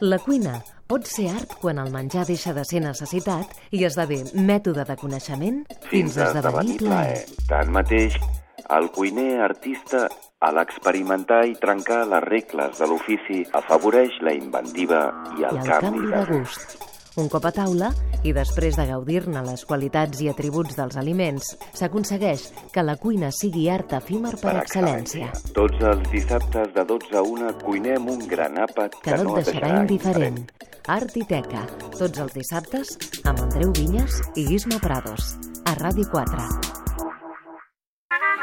La cuina pot ser art quan el menjar deixa de ser necessitat i esdevé mètode de coneixement fins a esdevenir plaer. Tanmateix, el cuiner artista, a l'experimentar i trencar les regles de l'ofici, afavoreix la inventiva i el, I el canvi de gust. Un cop a taula, i després de gaudir-ne les qualitats i atributs dels aliments, s'aconsegueix que la cuina sigui art efímer per, excel·lència, Tots els dissabtes de 12 a 1 cuinem un gran àpat que no et deixarà indiferent. Art i Teca, tots els dissabtes, amb Andreu Vinyes i Isma Prados, a Ràdio 4.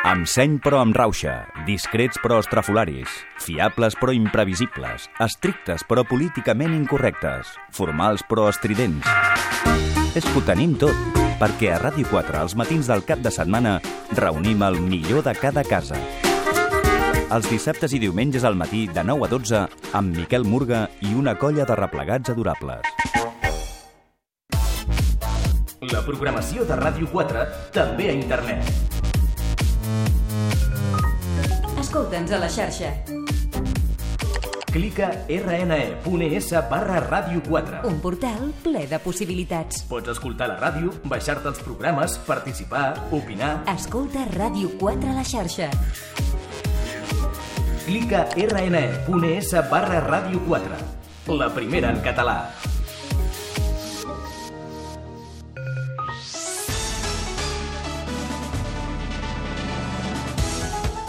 Amb seny però amb rauxa, discrets però estrafolaris, fiables però imprevisibles, estrictes però políticament incorrectes, formals però estridents. És que ho tenim tot, perquè a Ràdio 4 als matins del cap de setmana reunim el millor de cada casa. Els dissabtes i diumenges al matí de 9 a 12 amb Miquel Murga i una colla de replegats adorables. La programació de Ràdio 4 també a internet. Escolta'ns a la xarxa. Clica rne.es barra Ràdio 4. Un portal ple de possibilitats. Pots escoltar la ràdio, baixar-te els programes, participar, opinar. Escolta Ràdio 4 a la xarxa. Clica rne.es barra Ràdio 4. La primera en català.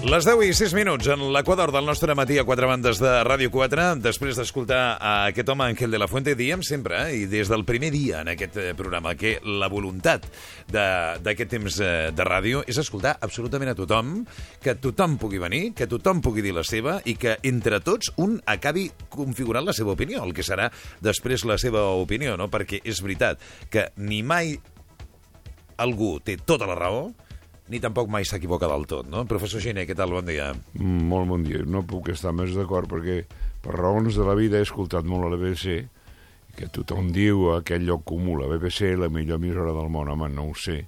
Les 10 i 6 minuts en l'equador del nostre matí a quatre bandes de Ràdio 4, després d'escoltar a aquest home Ángel de la Fuente, diem sempre, eh, i des del primer dia en aquest eh, programa, que la voluntat d'aquest temps eh, de ràdio és escoltar absolutament a tothom, que tothom pugui venir, que tothom pugui dir la seva i que entre tots un acabi configurant la seva opinió, el que serà després la seva opinió, no? perquè és veritat que ni mai algú té tota la raó, ni tampoc mai s'equivoca del tot, no? Professor Giner, què tal? Bon dia. Mm, Molt bon dia. No puc estar més d'acord perquè per raons de la vida he escoltat molt a la BBC que tothom diu a aquell lloc comú, la BBC, la millor emissora del món. Home, no ho sé,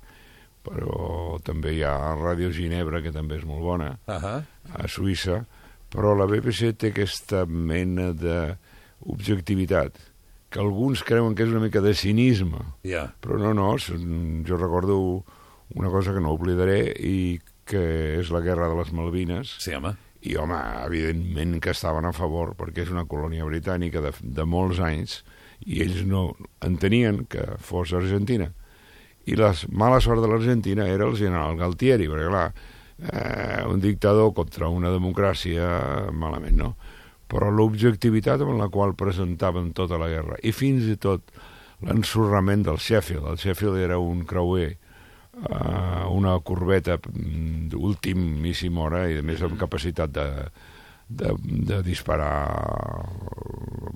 però també hi ha Ràdio Ginebra, que també és molt bona, Uh -huh. a Suïssa, però la BBC té aquesta mena d'objectivitat que alguns creuen que és una mica de cinisme, Ja. però no, no, jo recordo una cosa que no oblidaré i que és la guerra de les Malvines, Sí, home. i, home, evidentment que estaven a favor, perquè és una colònia britànica de, de molts anys, i ells no entenien que fos Argentina. I la mala sort de l'Argentina era el general Galtieri, perquè, clar, eh, un dictador contra una democràcia, malament, no? Però l'objectivitat amb la qual presentaven tota la guerra, i fins i tot l'ensorrament del Sheffield. El Sheffield era un creuer uh, una corbeta mm, d'ultimíssima hora i a més amb capacitat de, de, de disparar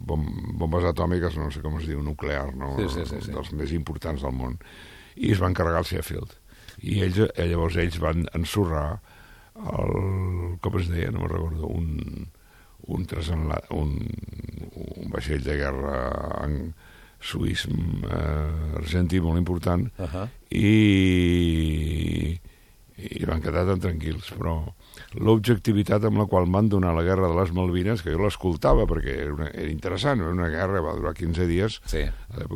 bom, bombes atòmiques, no sé com es diu, nuclear, no? Sí, sí, sí, sí. dels més importants del món. I es van carregar el Sheffield. I ells, eh, llavors ells van ensorrar el, com es deia, no me'n recordo, un, un, un, un vaixell de guerra en, suís eh, argentí molt important Uh -huh. i, i van quedar tan tranquils, però l'objectivitat amb la qual van donar la guerra de les Malvines, que jo l'escoltava perquè era, una, era interessant, era una guerra, va durar 15 dies, Sí.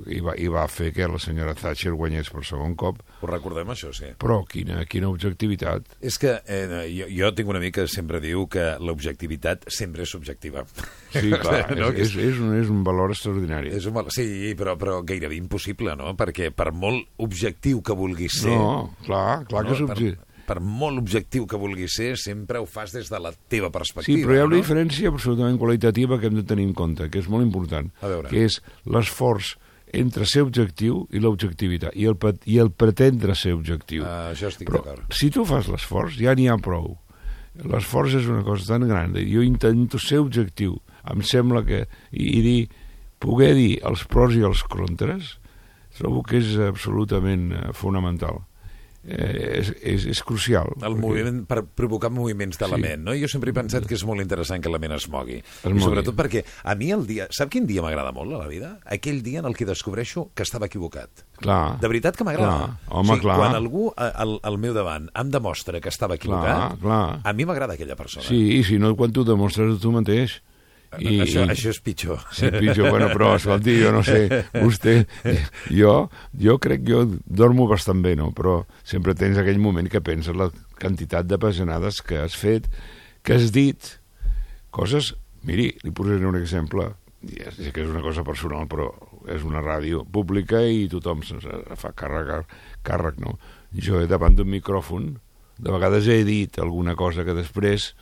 i va, i va fer que la senyora Thatcher guanyés per segon cop, Ho recordem, això, sí. però quina, quina objectivitat. És que eh, jo, jo tinc un amic que sempre diu que l'objectivitat sempre és subjectiva. Sí, clar, No, és, és, és, un, és un valor extraordinari. És un mal... Sí, però, però gairebé impossible, no? Perquè per molt objectiu que vulguis ser... No, clar, clar que és per, objectiu. per molt objectiu que vulguis ser, sempre ho fas des de la teva perspectiva. Sí, però hi ha una no? diferència absolutament qualitativa que hem de tenir en compte, que és molt important, A veure. que és l'esforç entre ser objectiu i l'objectivitat, i, el, i el pretendre ser objectiu. Ah, això estic d'acord. si tu fas l'esforç, ja n'hi ha prou. L'esforç és una cosa tan gran. Jo intento ser objectiu. Em sembla que... I, i dir, poder dir els pros i els contres, trobo que és absolutament eh, fonamental. eh, és, és, és crucial. El perquè- moviment, per provocar moviments de la Sí. ment, no? Jo sempre he pensat que és molt interessant que la ment es mogui. I mogui. sobretot perquè a mi el dia... Sap quin dia m'agrada molt a la vida? Aquell dia en el que descobreixo que estava equivocat. Clar. De veritat que m'agrada. Clar. Home, clar. Quan algú al, al meu davant em demostra que estava equivocat, Clar, clar. a mi m'agrada aquella persona. Sí, i si no, quan tu demostres a tu mateix... I, això, això és pitjor. Sí, pitjor, bueno, però, escolti, jo no sé, vostè, jo, jo crec que jo dormo bastant bé, no? Però sempre tens aquell moment que penses la quantitat de pesanades que has fet, que has dit, coses... Miri, li posaré un exemple, ja sé que és una cosa personal, però és una ràdio pública i tothom se'n fa càrrec, càrrec, no? Jo davant d'un micròfon, de vegades he dit alguna cosa que després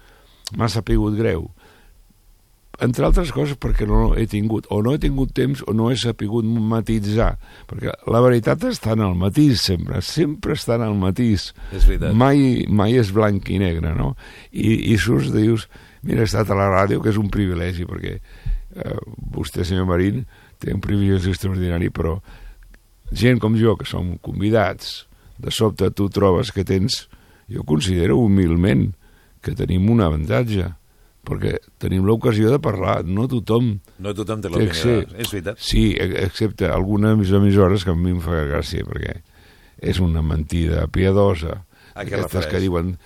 m'ha sapigut greu, entre altres coses perquè no he tingut, o no he tingut temps o no he sapigut matitzar, perquè la veritat està en el matís sempre, sempre està en el matís. És veritat. Mai, mai és blanc i negre, no? I, i surts, dius, mira, he estat a la ràdio, que és un privilegi, perquè eh, vostè, senyor Marín, té un privilegi extraordinari, però gent com jo, que som convidats, de sobte tu trobes que tens, jo considero humilment, que tenim un avantatge, perquè tenim l'ocasió de parlar, no tothom No tothom té l'opinió. accés. És veritat. Sí, excepte algunes emissores que a mi em fa gràcia, perquè és una mentida piadosa. A Aquestes que diuen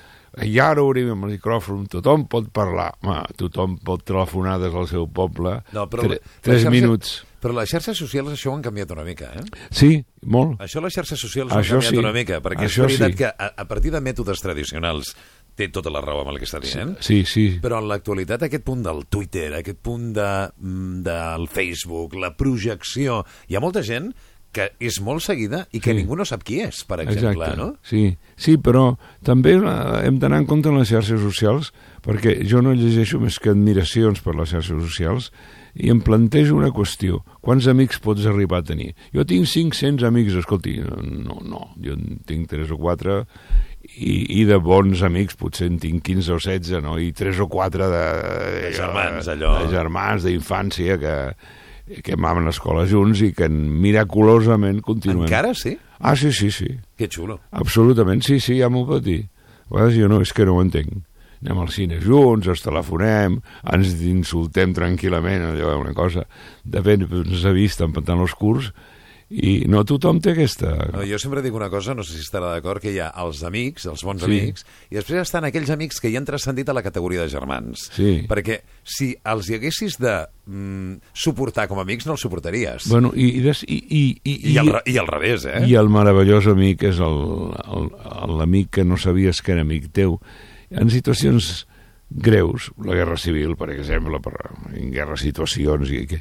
i ara obrim el micròfon, tothom pot parlar. Home, tothom pot telefonar des del seu poble. No, però tre- tres xarxa- minuts. Però les xarxes socials això ho han canviat una mica, eh? Sí, molt. Això les xarxes socials ho Això han canviat sí. una mica, perquè Això és veritat sí. que a, a partir de mètodes tradicionals té tota la raó amb el que està dient, Sí, sí. però en l'actualitat aquest punt del Twitter, aquest punt de, mm, del Facebook, la projecció... Hi ha molta gent que és molt seguida i que Sí. ningú no sap qui és, per exemple, Exacte. no? Sí, sí, però també eh, hem d'anar en compte en les xarxes socials, perquè jo no llegeixo més que admiracions per les xarxes socials i em plantejo una qüestió. Quants amics pots arribar a tenir? Jo tinc 500 amics, escolti, no, no, jo en tinc 3 o 4 i, i de bons amics potser en tinc 15 o 16, no? I 3 o 4 de... De germans, allò. De germans, d'infància, que, que vam a l'escola junts i que miraculosament continuem. Encara sí? Ah, sí, sí, sí. Que xulo. Absolutament, sí, sí, ja m'ho pot dir. A vegades jo no, és que no ho entenc. Anem al cine junts, ens telefonem, ens insultem tranquil·lament, allò, una cosa. De fet, ens ha vist en pantalons curts i no tothom té aquesta... No, jo sempre dic una cosa, no sé si estarà d'acord, que hi ha els amics, els bons Sí. amics, i després estan aquells amics que hi han transcendit a la categoria de germans. Sí. Perquè si els hi haguessis de mm, suportar com a amics, no els suportaries. Bueno, i, i, des, i, i, i, I, al, I al revés, eh? I el meravellós amic és l'amic que no sabies que era amic teu. En situacions greus, la guerra civil, per exemple, per, en guerres situacions, i que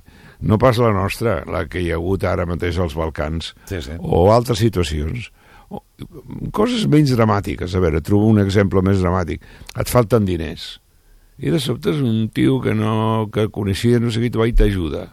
no pas la nostra, la que hi ha hagut ara mateix als Balcans, Sí, sí. o altres situacions, o, coses menys dramàtiques. A veure, trobo un exemple més dramàtic. Et falten diners. I de sobte és un tio que no que coneixia, no sé qui, i t'ajuda.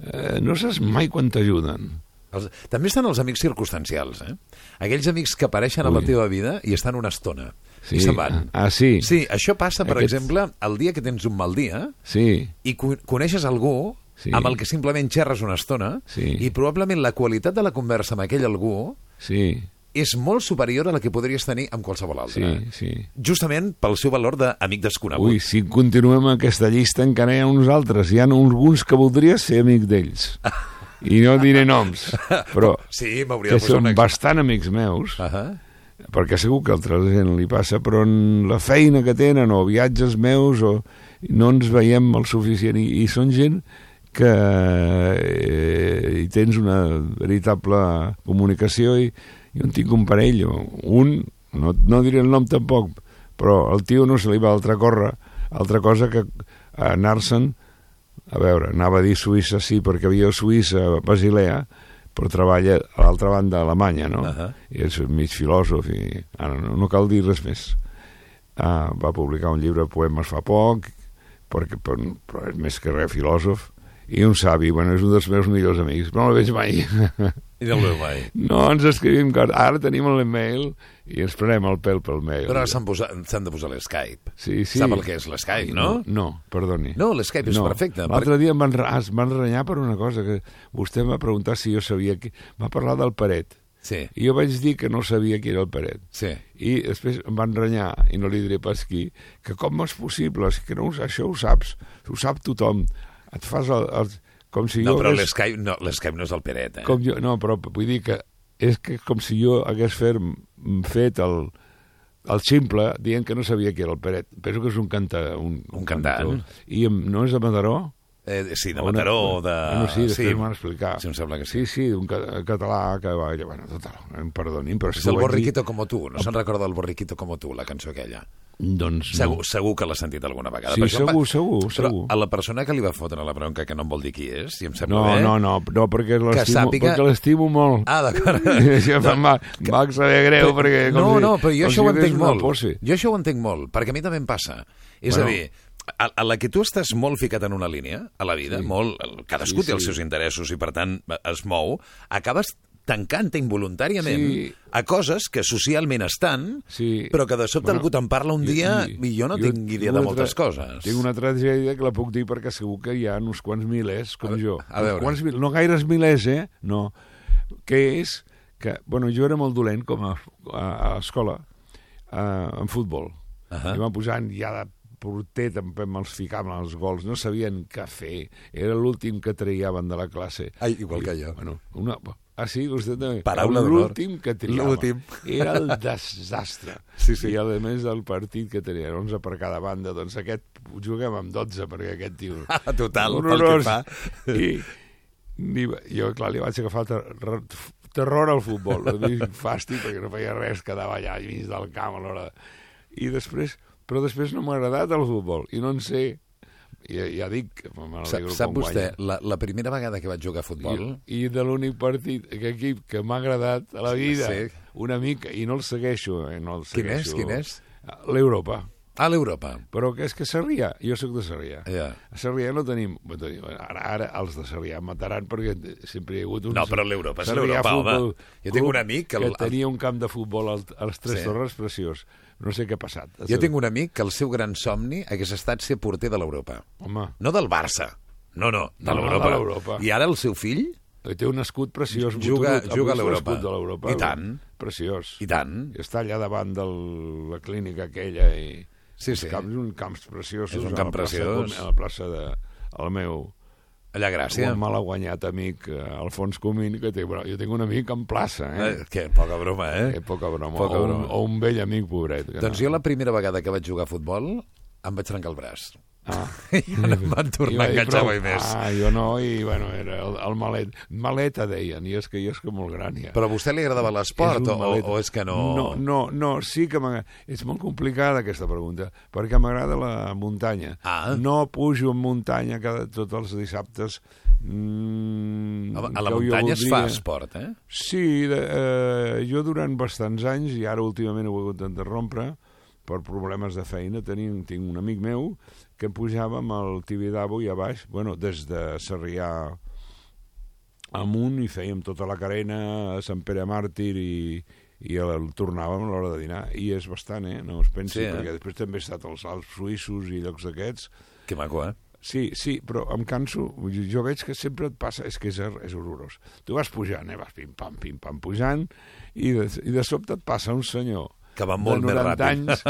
Eh, no saps mai quan t'ajuden. Els, també estan els amics circumstancials, eh? Aquells amics que apareixen a la Ui. teva vida i estan una estona. Sí. I se'n van. Ah, sí? Sí, això passa, per Aquests- exemple, el dia que tens un mal dia Sí, i co coneixes algú Sí. amb el que simplement xerres una estona Sí. i probablement la qualitat de la conversa amb aquell algú sí, és molt superior a la que podries tenir amb qualsevol sí, altre. sí. Justament pel seu valor d'amic desconegut. Ui, si continuem aquesta llista encara hi ha uns altres. Hi ha alguns que voldria ser amic d'ells. I no diré noms, però Sí, m'hauria que de posar són un ex- bastant amics meus, Uh -huh. Perquè segur que altra gent li passa, però en la feina que tenen o viatges meus o no ens veiem el suficient. I, i són gent que eh, hi tens una veritable comunicació i jo en tinc un parell, un, no, no diré el nom tampoc, però el tio no se li va altra, corra, altra cosa que anar-se'n a veure, anava a dir Suïssa sí, perquè havia Suïssa, Basilea, però treballa a l'altra banda a Alemanya, no? Ahà. I és mig filòsof i ara no, no cal dir res més. Ah, va publicar un llibre de poemes fa poc, perquè, però, però és més que res filòsof, i un savi, bueno, és un dels meus millors amics, però no el veig mai. I no el veu mai. no, ens escrivim coses. Ara tenim l'email i ens prenem el pèl pel mail. Però s'han de posar l'Skype. Sí, sí. Sap el que és l'Skype, no? No, perdoni. No, l'Skype és perfecte. L'altre dia em van, re- es van renyar per una cosa que vostè em va preguntar si jo sabia que... Va parlar del paret. Sí. I jo vaig dir que no sabia qui era el Peret. Sí. I després em van renyar, i no li diré pas qui, que com és possible, que no, això ho saps, ho sap tothom. Et fas el, el, com si No, jo però hagués- l'Skype no, no és el Peret, eh? com jo, no, però vull dir que és que com si jo hagués fer, fet el, el ximple dient que no sabia qui era el Peret. Penso que és un canta, un, Un cantant. cantor. I no és de Mataró? Eh, sí, de Una- Mataró, de... Bueno, sí, després m'ho van explicar. Sí, em sembla que sí. Sí, sí, un ca- català que va... Bueno, total, em perdonin, però... És si el vaig dir- Borriquito como tu, no se'n recorda el Borriquito como tu, la cançó aquella. Doncs Segur, no. segur que l'ha sentit alguna vegada. Sí, Però segur, va- segur, Però segur. a la persona que li va fotre la bronca, que no em vol dir qui és, i em sembla No, bé... no, no, no, perquè l'estimo sàpiga- perquè molt. Ah, d'acord. Això em va, em va saber greu, perquè... com No, si- no, però jo això si ho entenc una molt. Jo això ho entenc molt, perquè a mi també em passa. És Bueno. a dir, a, a la que tu estàs molt ficat en una línia, a la vida, Sí. molt, cadascú Sí, té els sí. seus interessos i, per tant, es mou, acabes tancant-te involuntàriament Sí. a coses que socialment estan, Sí. però que de sobte Bueno, algú te'n parla un dia i, jo no tinc idea de moltes coses. Tinc una tragèdia que la puc dir perquè segur que hi ha uns quants milers, com A jo. a veure. Quants no gaires milers, eh? No. Que és que, bueno, jo era molt dolent com a, a, a escola a, en futbol. Ahà. I van posant ja de porter, també me'ls ficaven als gols, no sabien què fer. Era l'últim que triaven de la classe. Ai, igual que jo. Bueno, una... Ah, sí? Vostè també? Paraula d'honor. L'últim que triava. L'últim. Era el desastre. Sí, sí. I a més del partit que tenia 11 per cada banda, doncs aquest juguem amb 12 perquè aquest tio... Ah, total, pel que fa. I, i jo, clar, li vaig agafar ter terror al futbol. Fàstic perquè no feia res, quedava allà al mig del camp a l'hora... de- I després, però després no m'ha agradat el futbol i no en sé. Ja, ja dic, Sap, sap vostè, la, la primera vegada que vaig jugar a futbol... I, i de l'únic partit, que equip que m'ha agradat a la vida, Sí. una mica, i no el segueixo, eh, no el Quin és, segueixo. quin és? L'Europa. A l'Europa. Però que és que Sarrià, jo sóc de Sarrià. Ja. A Sarrià no tenim... Ara, ara els de Sarrià mataran perquè sempre hi ha hagut un... No, però l'Europa és l'Europa, home. Jo tinc un amic que el- tenia un camp de futbol al, a les Tres Sí. Torres preciós. No sé què ha passat. Jo tinc un amic que el seu gran somni hagués estat ser porter de l'Europa. Home, No del Barça. No, no, de No, l'Europa. I ara el seu fill, té un escut preciós. Juga- botut, juga a l'Europa. de l'Europa. I tant. Preciós. i tant, I està allà davant de la clínica aquella i... Sí, sí. Camps, un camps preciosos. És un camp preciós. A la plaça de... El meu... allà Gràcia. Un mal guanyat amic, eh, Alfons Comín, que té, bueno, jo tinc un amic en plaça, eh? Eh, que poca broma, eh? Eh, poca broma. Poca o, broma. Un, o un vell amic, pobret. Que Doncs jo la primera vegada que vaig jugar a futbol em vaig trencar el braç. Ah. I no em van tornar a enganxar mai més. Ah, jo no, i bueno, era el, el malet. Maleta, deien, i és que jo és que molt gran ja. Però a vostè li agradava l'esport o, o, és que no... No, no, no sí que m'agrada. És molt complicada aquesta pregunta, perquè m'agrada la muntanya. Ah. No pujo en muntanya cada, tots els dissabtes. Mm, a la muntanya es fa esport, eh? Sí, de, eh, jo durant bastants anys, i ara últimament ho he hagut d'interrompre, per problemes de feina, tenim, tinc un amic meu que pujàvem al Tibidabo i a baix, bueno, des de Sarrià amunt i fèiem tota la carena a Sant Pere Màrtir i, i el tornàvem a l'hora de dinar. I és bastant, eh? No es pensi, Sí, eh? perquè després també he estat als Alps suïssos i llocs d'aquests. Que maco, eh? Sí, sí, però em canso. Jo veig que sempre et passa, és que és, és horrorós. Tu vas pujant, eh? vas pim-pam, pim-pam, pujant, i de, i de sobte et passa un senyor Que va molt de més 90 ràpid. anys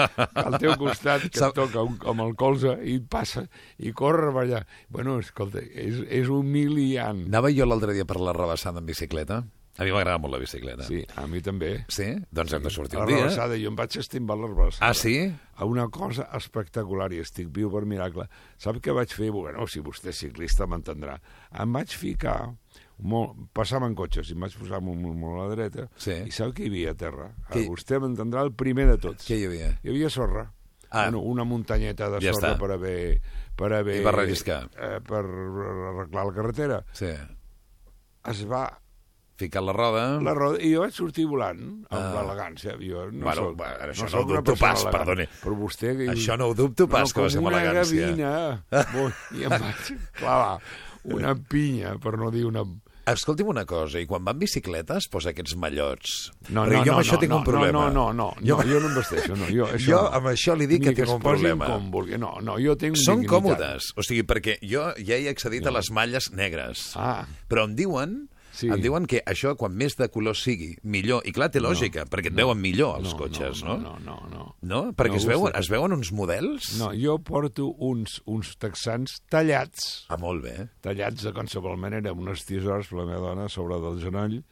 al teu costat que et toca un, amb el colze i passa i corre per allà. Bueno, escolta, és, és humiliant. Anava jo l'altre dia per la rebassada en bicicleta. A mi m'agrada molt la bicicleta. Sí, a mi també. Sí? Doncs hem de sortir un la dia. rebassada, jo em vaig estimbar la rebassada. Ah, sí? A una cosa espectacular i estic viu per miracle. Sap què vaig fer? Bueno, si vostè és ciclista m'entendrà. Em vaig ficar molt, passaven cotxes i em vaig posar molt, molt, molt a la dreta Sí. i sap què hi havia a terra? Què? Vostè m'entendrà el primer de tots. Què hi havia? Hi havia sorra. Ah. Bueno, una muntanyeta de Ja sorra està. per haver... Per haver I va relliscar. Eh, per arreglar la carretera. Sí. Es va Ficar la roda... la roda i jo vaig sortir volant amb Ah. l'elegància. Jo no Bueno, soc, va, això no soc ho dubto pas, elegant, perdoni. Però vostè... Que... Això no ho dubto pas, que va ser amb elegància. Com una gavina. I em vaig clavar una pinya, per no dir una... Escolti'm una cosa, i quan va en bicicleta es posa aquests mallots? No, no, jo no, amb això no, tinc no, un problema. No, no, no, no, Jo- no, jo no em vesteixo, no. Jo, això, Jo amb això li dic Ni que tinc un problema. Com vulgui. No, no, jo tinc Són dignitat. còmodes, o sigui, perquè jo ja he accedit a les malles negres, Ah, però em diuen Sí. em diuen que això, quan més de color sigui, millor. I clar, té lògica, perquè et veuen millor els cotxes, no? No, no, no. no. No? Perquè No es, veuen, es veuen uns models? No, jo porto uns, uns texans tallats, Ah, molt bé. tallats de qualsevol manera, amb unes tisores la meva dona sobre del genoll,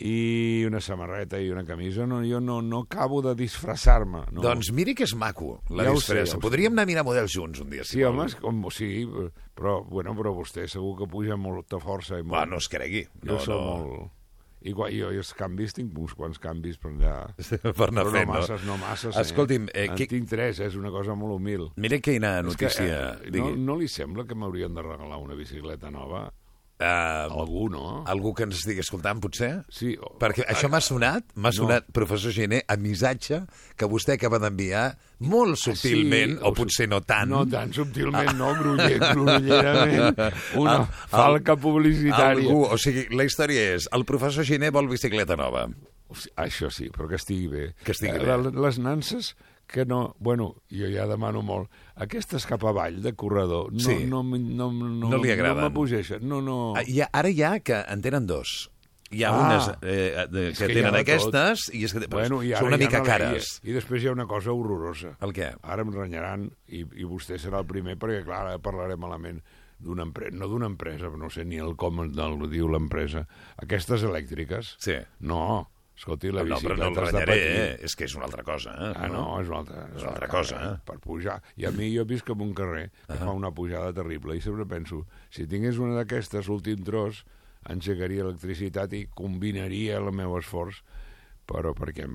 i una samarreta i una camisa. No, jo no, no acabo de disfressar-me. No. Doncs miri que és maco, la Ja disfressa. sé, ja. Podríem anar a mirar models junts un dia, si Sí, vol. home, és com, sí, però, bueno, però vostè segur que puja amb molta força. I molt, Va, no es cregui. jo No, soc no. molt... Igual, jo, jo els canvis, tinc uns quants canvis per allà. per anar però fent, no no? masses, no masses. Escolti'm, eh, en qui- tinc tres, és una cosa molt humil. Mira quina És que, notícia. eh, no, digui. no li sembla que m'haurien de regalar una bicicleta nova? Eh, Algú, no? algú que ens estigui escoltant, potser? Sí. o- Perquè això m'ha sonat, m'ha No. sonat, professor Gené, a missatge que vostè acaba d'enviar molt subtilment, Sí, o potser no tant. No tan subtilment, no, gruller, grullerament, una Al- falca publicitària. Algú, o sigui, la història és, el professor Gené vol bicicleta nova. O Això sí, però que estigui bé. Que estigui Eh, bé. le- Les nanses que no... Bueno, jo ja demano molt. Aquestes cap avall de corredor no, Sí. no, no, no, no, No li agraden. No m'apugeixen. No, no... Ah, ha, ara ha que en tenen dos. Hi ha Ah. unes eh, de, És que, que tenen de aquestes i és que bueno, i ara són una ja mica no- cares. I, I després hi ha una cosa horrorosa. El què? Ara em renyaran i, i vostè serà el primer perquè, clar, ara parlaré malament d'una empresa, no d'una empresa, no sé ni el com el diu l'empresa. Aquestes elèctriques, Sí. no. Escolti, la no, però bicicleta no el has de renyaré, eh? és que és una altra cosa. Eh? Ah, no, és una altra, És una altra cosa, eh? Per pujar. I a mi jo visc en un carrer que fa una pujada terrible i sempre penso, si tingués una d'aquestes, l'últim tros, engegaria electricitat i combinaria el meu esforç, però perquè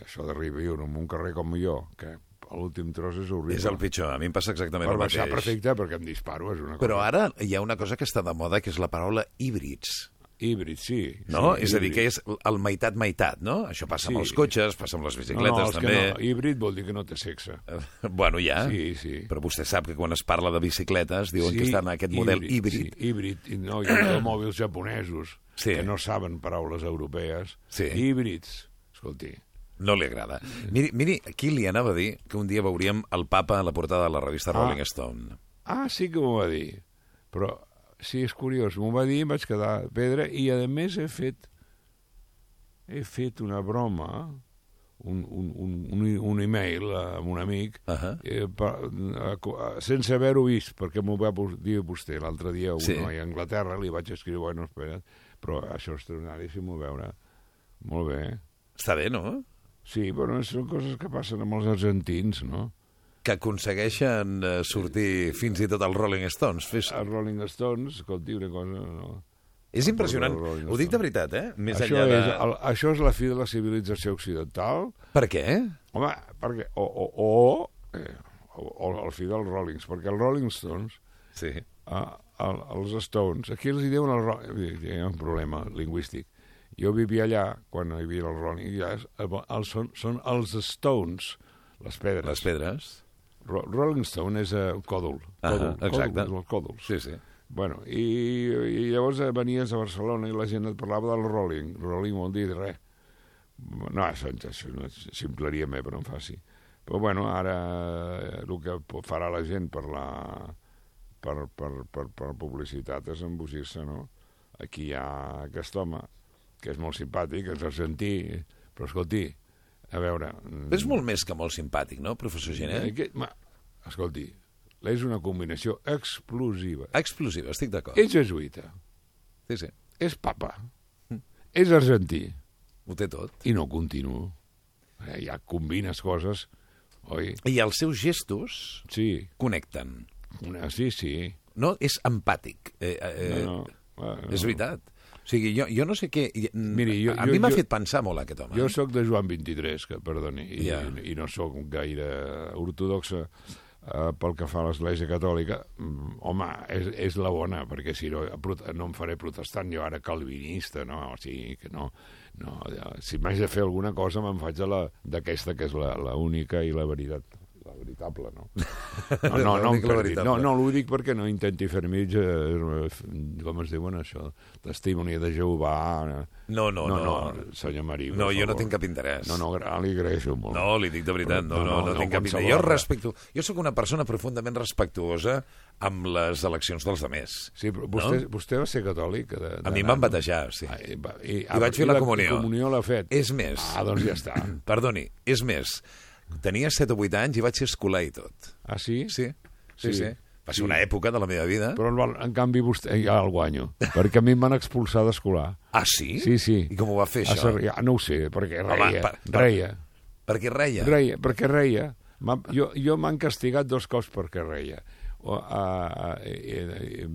això d'arribar viure en un carrer com jo, que l'últim tros és horrible. És el pitjor, a mi em passa exactament Per el baixar mateix. perfecte, perquè em disparo, és una Però cosa... ara hi ha una cosa que està de moda, que és la paraula híbrids. Híbrid, sí. No? sí, és a dir, híbrid. que és el meitat-meitat, no? Això passa amb Sí. els cotxes, passa amb les No, no, bicicletes, és també. que no, híbrid vol dir que no té sexe. Bueno, ja. Sí, sí. Però vostè sap que quan es parla de bicicletes diuen que estan en aquest model híbrid. Sí, híbrid. I no, hi ha automòbils japonesos Sí. que no saben paraules europees. Sí. Híbrids. Escolti, No li agrada. Miri, miri, aquí li anava a dir que un dia veuríem el papa a la portada de la revista Ah. Rolling Stone. ah, sí que m'ho va dir. Però sí, és curiós, m'ho va dir, vaig quedar a pedra i a més he fet he fet una broma un, un, un, un, un email amb un amic Ahà. eh, per, eh, sense haver-ho vist, perquè m'ho va dir vostè l'altre dia, un Sí. noi a Anglaterra, li vaig escriure, bueno, espera, però això és extraordinari, si m'ho veure. Molt bé. Està bé, no? Sí, però són coses que passen amb els argentins, no? Que aconsegueixen eh, sortir fins i tot als Rolling Stones. Fes... Els Rolling Stones, escolti, una cosa... No? És impressionant. Els Ho dic de veritat, eh? Més això, enllà de... és, el, això és la fi de la civilització occidental. Per què? Home, perquè... O, o, o, eh, o, o el fi dels Rollings, perquè els Rolling Stones Sí. a, a, als Stones. Aquí els hi diuen el Rolling... Hi ha un problema lingüístic. Jo vivia allà, quan hi havia el Rolling, i ja és, el, són, són els Stones, les pedres. Les pedres. Ro Rolling Stone és uh, còdol. Ah, còdol, exacte. Còdol, els còdols. Sí, sí. Bueno, i, i llavors eh, venies a Barcelona i la gent et parlava del Rolling. Rolling vol dir res. No, això, això no ximpleria me, però em faci. Però bueno, ara eh, el que farà la gent per la per, per, per, per publicitat és embogir-se, no? Aquí hi ha aquest home, que és molt simpàtic, és argentí, però escolti, a veure... mm, És molt més que molt simpàtic, no, professor Gené? Eh, que, ma, escolti, és una combinació explosiva. Explosiva, estic d'acord. És jesuïta, Sí, sí. és papa, és argentí, Ho té tot. i no continuo. Eh, ja combines coses, oi? I els seus gestos Sí, connecten. una, sí, sí. No, és empàtic. Eh, eh, No, no, bueno, És veritat. O sigui, jo, jo no sé què... Miri, jo- a jo- mi m'ha fet pensar molt aquest home. Jo eh? sóc de Joan 23, que perdoni, i, Ja. i no sóc gaire ortodoxa eh, pel que fa a l'Església Catòlica. Mm, Home, és, és la bona, perquè si no, no em faré protestant jo ara calvinista, no? O sigui, que no... no ja, si m'haig de fer alguna cosa, me'n faig d'aquesta, que és la, la única i la veritat. La veritable, no? No, no, no, la no, no, no ho dic perquè no intenti fer-me, eh, com es diuen això, testimoni de Jehovà. eh. No, no, no, no. no senyor Marí, No, jo no tinc cap interès. No, no, li agraeixo molt. No, li dic de veritat, no, no, no, no, tinc cap interès. Jo respecto... Jo sóc una persona profundament respectuosa amb les eleccions dels demés. Sí, però vostè, vostè va ser catòlic? De, de A mi em van batejar, sí. Ah, i, va- i, I vaig fer la comunió. La comunió l'ha fet. És més. Ah, doncs ja està. Perdoni, és més. Tenia 7 o 8 anys i vaig ser escolar i tot. Ah, sí? Sí, sí, sí. Sí. Va ser Sí. una època de la meva vida. Però en, en canvi vostè ja el guanyo, perquè a mi em van expulsar d'escolar. Ah, sí? Sí, sí. I com ho va fer, això? Sarrià, no ho sé, perquè Home, reia, per- per- reia, Perquè reia. reia, perquè reia. Jo, jo m'han castigat dos cops perquè reia. O, a, a, a, a,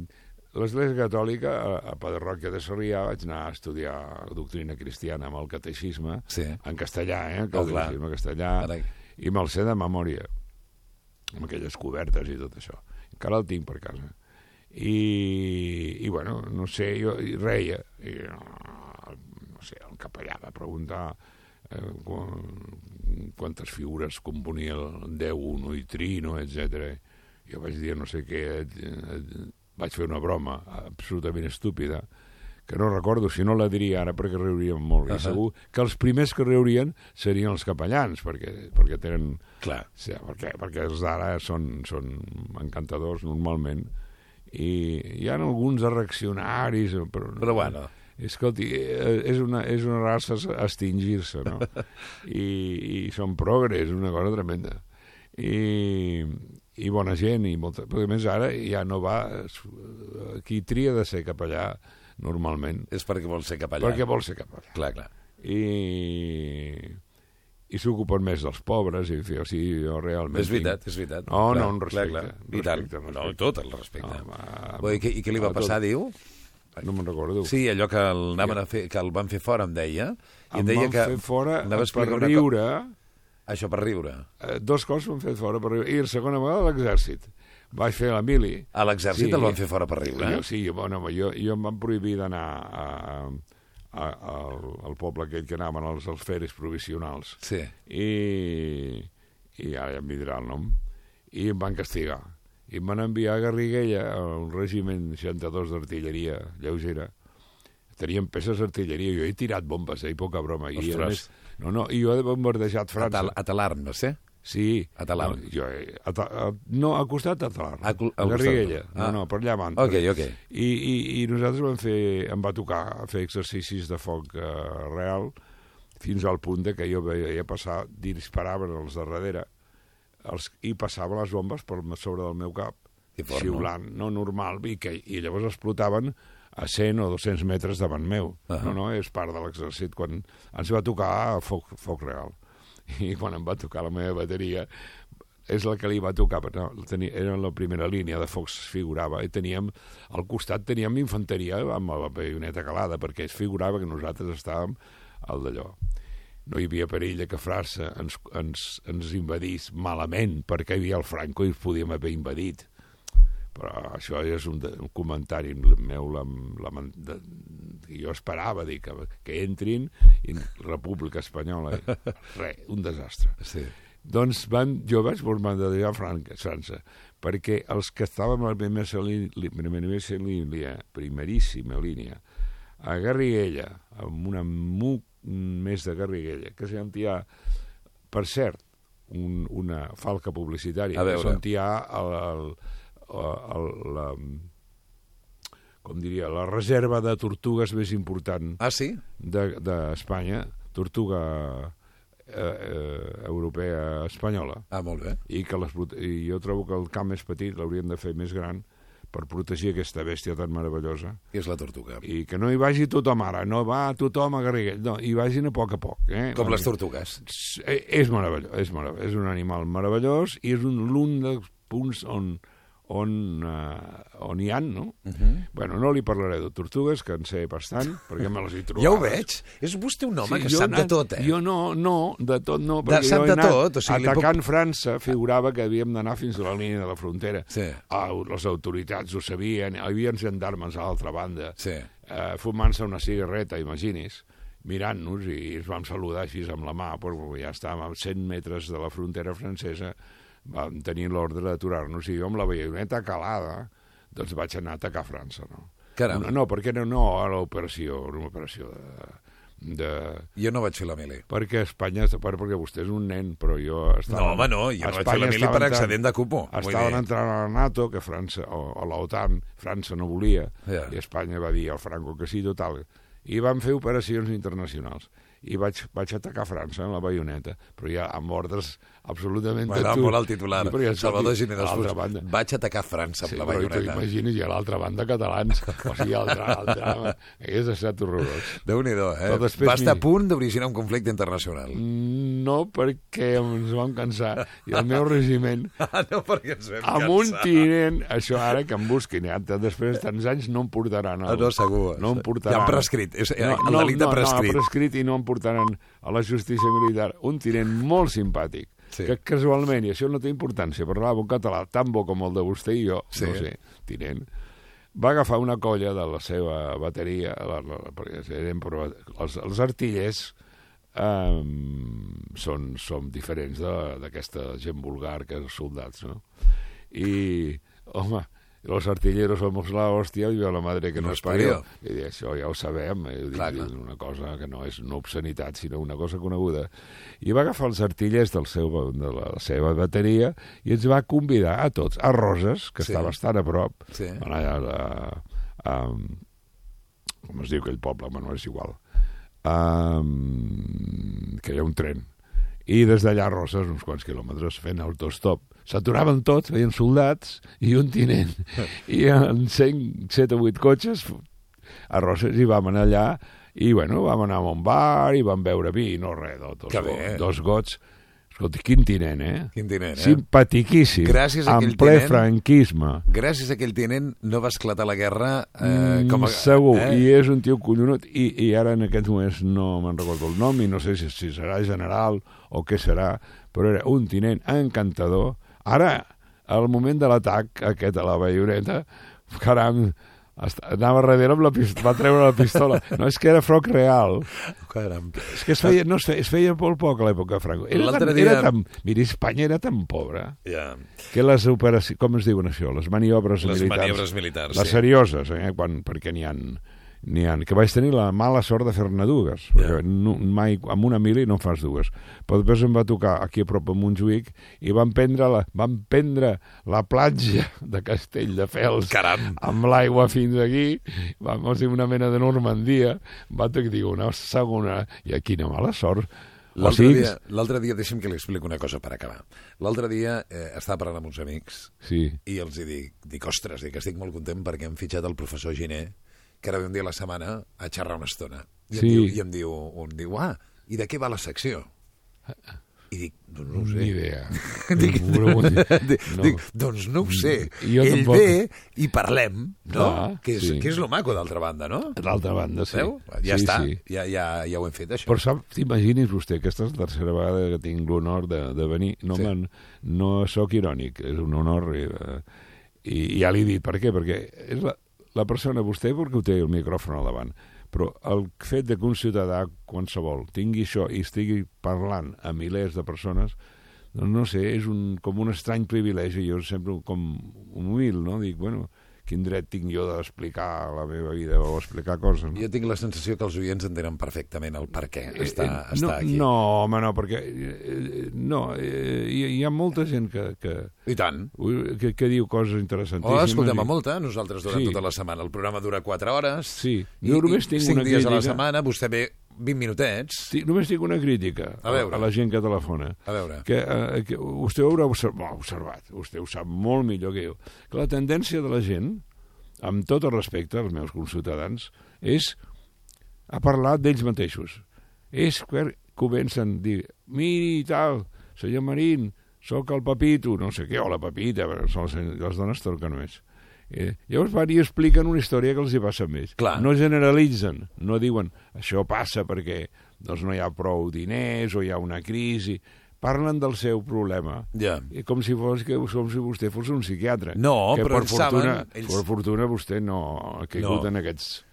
L'Església Catòlica, a, a Pedarròquia de Sarrià, vaig anar a estudiar doctrina cristiana amb el catecisme, Sí. en castellà, eh? El Oh, clar. catecisme castellà, Carai. I me'l sé de memòria, amb aquelles cobertes i tot això. Encara el tinc per casa. I, i bueno, no sé, jo i reia. I, no sé, el capellà va preguntar eh, quan, quantes figures componia el Déu, Uno i Trino, etc. Jo vaig dir no sé què, vaig fer una broma absolutament estúpida, que no recordo, si no la diria ara perquè riuríem molt. Uh. -huh. I segur que els primers que riurien serien els capellans, perquè, perquè tenen... Clar. Sí, perquè, perquè els d'ara són, són encantadors normalment i hi ha alguns de reaccionaris però, Però bueno. escolti, eh, és una, és una raça a extingir-se no? I, i són progres una cosa tremenda i, i bona gent i molta, però a més ara ja no va qui tria de ser capellà normalment És perquè vol ser capellà. perquè vol ser capellà Clar, clar. i, i s'ocupen més dels pobres i fi, o sigui, jo realment... És veritat, és veritat. No, Clar, no, un respecte. Clar, clar. I tant. respecte, No, tot el respecte. No, home, dir, què, I què li va a tot. passar, diu? No me'n recordo. Sí, allò que el, anaven a fer, que el van fer fora, em deia. I em em deia van que fer fora per riure... Co... Això per riure. Eh, dos cops m'han fet fora per riure. I la segona vegada l'exèrcit. Vaig fer la mili. A l'exèrcit Sí. el van fer fora per riure. Jo, sí, bueno, home, jo, jo em van prohibir d'anar a, a, a, al, al poble aquell que anaven als alferes provisionals. Sí. I, i ara ja em vindrà el nom. I em van castigar. I em van enviar a Garriguella, a un regiment 62 d'artilleria lleugera. Tenien peces d'artilleria. Jo he tirat bombes, eh, i poca broma. I, a Ostres. més, no, no, I jo he bombardejat A, França. tal, a Talarn, no sé. Sí. A Talarn. No, jo, he- a, a, no, al costat de Talarn. A a. Garriguella. Ah. No, no, per allà avant. Ok, ok. I, i, I nosaltres vam fer, em va tocar fer exercicis de foc eh, real fins al punt de que jo veia passar, disparaven els de darrere els, i passaven les bombes per sobre del meu cap, Que fort, no? xiulant, no? normal, i, que, i llavors explotaven a 100 o 200 metres davant meu. Ahà. No, no, és part de l'exèrcit. Quan ens va tocar foc, foc real. I quan em va tocar la meva bateria, és la que li va tocar, però no, tenia, era la primera línia de focs figurava, i teníem, al costat teníem infanteria amb la baioneta calada, perquè es figurava que nosaltres estàvem al d'allò. No hi havia perill que França ens, ens, ens invadís malament, perquè hi havia el Franco i podíem haver invadit. Però això és un, de, un comentari meu, la, la, de, que jo esperava dir que, que entrin i República Espanyola. Res, un desastre. Sí. Doncs van, jo vaig bombardejar Franca, França, perquè els que estàvem a la primera línia, primera línia, primeríssima línia, a Garriguella, amb una muc més de Garriguella, que sentia, per cert, un, una falca publicitària, A que veure. sentia el, el, el, la, com diria, la reserva de tortugues més important Ah, sí? d'Espanya, de, d'Espanya, tortuga eh, eh, europea espanyola, Ah, molt bé. i, que les, i jo trobo que el camp més petit l'haurien de fer més gran per protegir aquesta bèstia tan meravellosa Què és la tortuga? i que no hi vagi tothom ara, no va tothom a Garriguell, no, hi vagin a poc a poc. Eh? Com les tortugues. és, és meravellós, és meravellós, és un animal meravellós i és un, l'un dels punts on, on, uh, on hi han, no? Uh Mhm. -huh. Bueno, no li parlaré de tortugues, que en sé bastant, perquè me les he trobat. Ja ho veig. És vostè un home que jo sap he de anat- tot, eh? Jo no, no, de tot no, De- perquè sap jo he de anat tot, o sigui, atacant França, figurava que havíem d'anar fins a la línia de la frontera. Sí. Ah, les autoritats ho sabien, hi havia gendarmes a l'altra banda, Sí. eh, fumant-se una cigarreta, imagini's, mirant-nos i ens vam saludar així amb la mà, però ja estàvem a 100 metres de la frontera francesa, vam tenir l'ordre d'aturar-nos i jo amb la baioneta calada doncs vaig anar a atacar França, no? Caram. No, no, perquè no, no a l'operació, era una operació de, de... Jo no vaig fer la mili. Perquè Espanya, per- perquè vostè és un nen, però jo estava... No, home, no, jo no vaig fer la mili per excedent de cupo. Estaven entrant a la NATO, que França, o a l'OTAN, França no volia, Ja. i Espanya va dir al Franco que sí, total. I van fer operacions internacionals. I vaig, vaig atacar França amb la baioneta, però ja amb ordres absolutament... M'agrada molt el titular. Sí, però Salvador l'altra Fus. banda. Vaig atacar França amb Sí, la però tu baioneta. imagines, i a l'altra banda catalans. O sigui, el, dra el drama hagués estat horrorós. Déu-n'hi-do, eh? Però després Va estar a punt d'originar un conflicte internacional. No perquè ens vam cansar. I el meu regiment Ah, no, perquè ens vam amb un tinent, això ara que em busquin, ja, després de tants anys no em portaran Ah, al... no, segur. No em portaran. Ja han prescrit. És- el no, delicte no, prescrit. No, ha prescrit i no em portaran a la justícia militar. Un tinent molt simpàtic, Sí. que casualment, i això no té importància, parlava un català tan bo com el de vostè i jo, Sí. no sé, tinent, va agafar una colla de la seva bateria, la, la, perquè eren, però els, els artillers um, són, són diferents d'aquesta gent vulgar que els soldats, no? I, home, los artilleros somos la hòstia i la madre que No nos es parió. I dic, això ja ho sabem, eh? Dic, Clar, una cosa que no és una obscenitat, sinó una cosa coneguda. I va agafar els artillers del seu, de la seva bateria i ens va convidar a tots, a Roses, que Sí. està bastant a prop, Sí. allà a, a, com es diu aquell poble, bueno, és igual, um, que hi ha un tren. I des d'allà a Roses, uns quants quilòmetres, fent autostop. S'aturaven tots, veien soldats i un tinent. I en 5, 7 o 8 cotxes a Roses i vam anar allà i, bueno, vam anar a un bar i vam beure vi, no res, dos, dos, bé. dos gots. Escolta, quin tinent, eh? Quin tinent, eh? Simpatiquíssim. Gràcies a en aquell ple tinent- franquisme. Gràcies a aquell tinent no va esclatar la guerra eh, Mm, com a... Segur, eh? i és un tio collonut, i, i ara en aquests moments no me'n recordo el nom, i no sé si, si serà general o què serà, però era un tinent encantador. Ara, al moment de l'atac aquest a la baioneta, caram, anava darrere amb la pistola, va treure la pistola. No, és que era froc real. Caram. És que es feia, no, es feia, es feia molt poc a l'època Franco. Era tan, dia- era tan, mira, Espanya era tan pobra Ja. que les operacions, com es diuen això, les maniobres Les militars, maniobres militars, les sí. serioses, eh, quan, perquè n'hi ha, n'hi ha, que vaig tenir la mala sort de fer-ne dues, Ja. perquè no, mai, amb una mili no fas dues. Però després em va tocar aquí a prop a Montjuïc i van prendre la, van prendre la platja de Castelldefels Caram. amb l'aigua fins aquí, vam fer una mena de Normandia, va ter dir una segona, i quina mala sort. L'altre dia, l'altre dia, deixi'm que li expliqui una cosa per acabar. L'altre dia eh, estava parlant amb uns amics Sí, i els hi dic, dic, ostres, dic, estic molt content perquè hem fitxat el professor Giné, que ara ve un dia a la setmana a xerrar una estona. I, Sí. em, diu, i em diu, un diu, ah, i de què va la secció? I dic, doncs no ho sé. ni idea. dic, dic, no. dic, doncs no ho sé. Jo Ell tampoc. ve i parlem, no? Clar, que, és, sí. que és lo maco d'altra banda, no? D'altra banda, sí. Veu? Ja sí, està, Sí. ja, ja, ja ho hem fet, això. Però sap, t'imagines vostè, aquesta és la tercera vegada que tinc l'honor de, de venir. No, Sí. sí. no sóc irònic, és un honor. I, eh, i ja l'he dit, per què? Perquè és la, la persona, vostè perquè ho té el micròfon al davant, però el fet de que un ciutadà qualsevol tingui això i estigui parlant a milers de persones, doncs no sé, és un, com un estrany privilegi. Jo sempre com humil, no? Dic, bueno, quin dret tinc jo d'explicar la meva vida o explicar coses, no? Jo tinc la sensació que els oients entenen perfectament el per què està, Eh, està no, aquí. No, home, no, perquè... eh, No, eh, hi, hi ha molta gent que, que, I tant. que, que diu coses Oh, interessantíssimes. escoltem, a i- molta, nosaltres durant Sí. tota la setmana. El programa dura 4 hores. Sí, I, jo només i tinc 5 una dies a la setmana, vostè ve 20 minutets. Sí, només tinc una crítica A veure. a la gent que telefona. A veure. Que, eh, que vostè ho haurà observat, observat, vostè ho sap molt millor que jo, que la tendència de la gent, amb tot el respecte als meus conciutadans, és a parlar d'ells mateixos. És que comencen a dir, miri i tal, senyor Marín, sóc el Pepito, no sé què, o la són les, dones torquen més. Eh, llavors van i expliquen una història que els hi passa més. Clar. No generalitzen, no diuen això passa perquè doncs, no hi ha prou diners o hi ha una crisi. Parlen del seu problema Ja. i com si, fos, que, com si vostè fos un psiquiatre. No, que però per fortuna, saben- ells- Per fortuna vostè no ha caigut No. en aquests...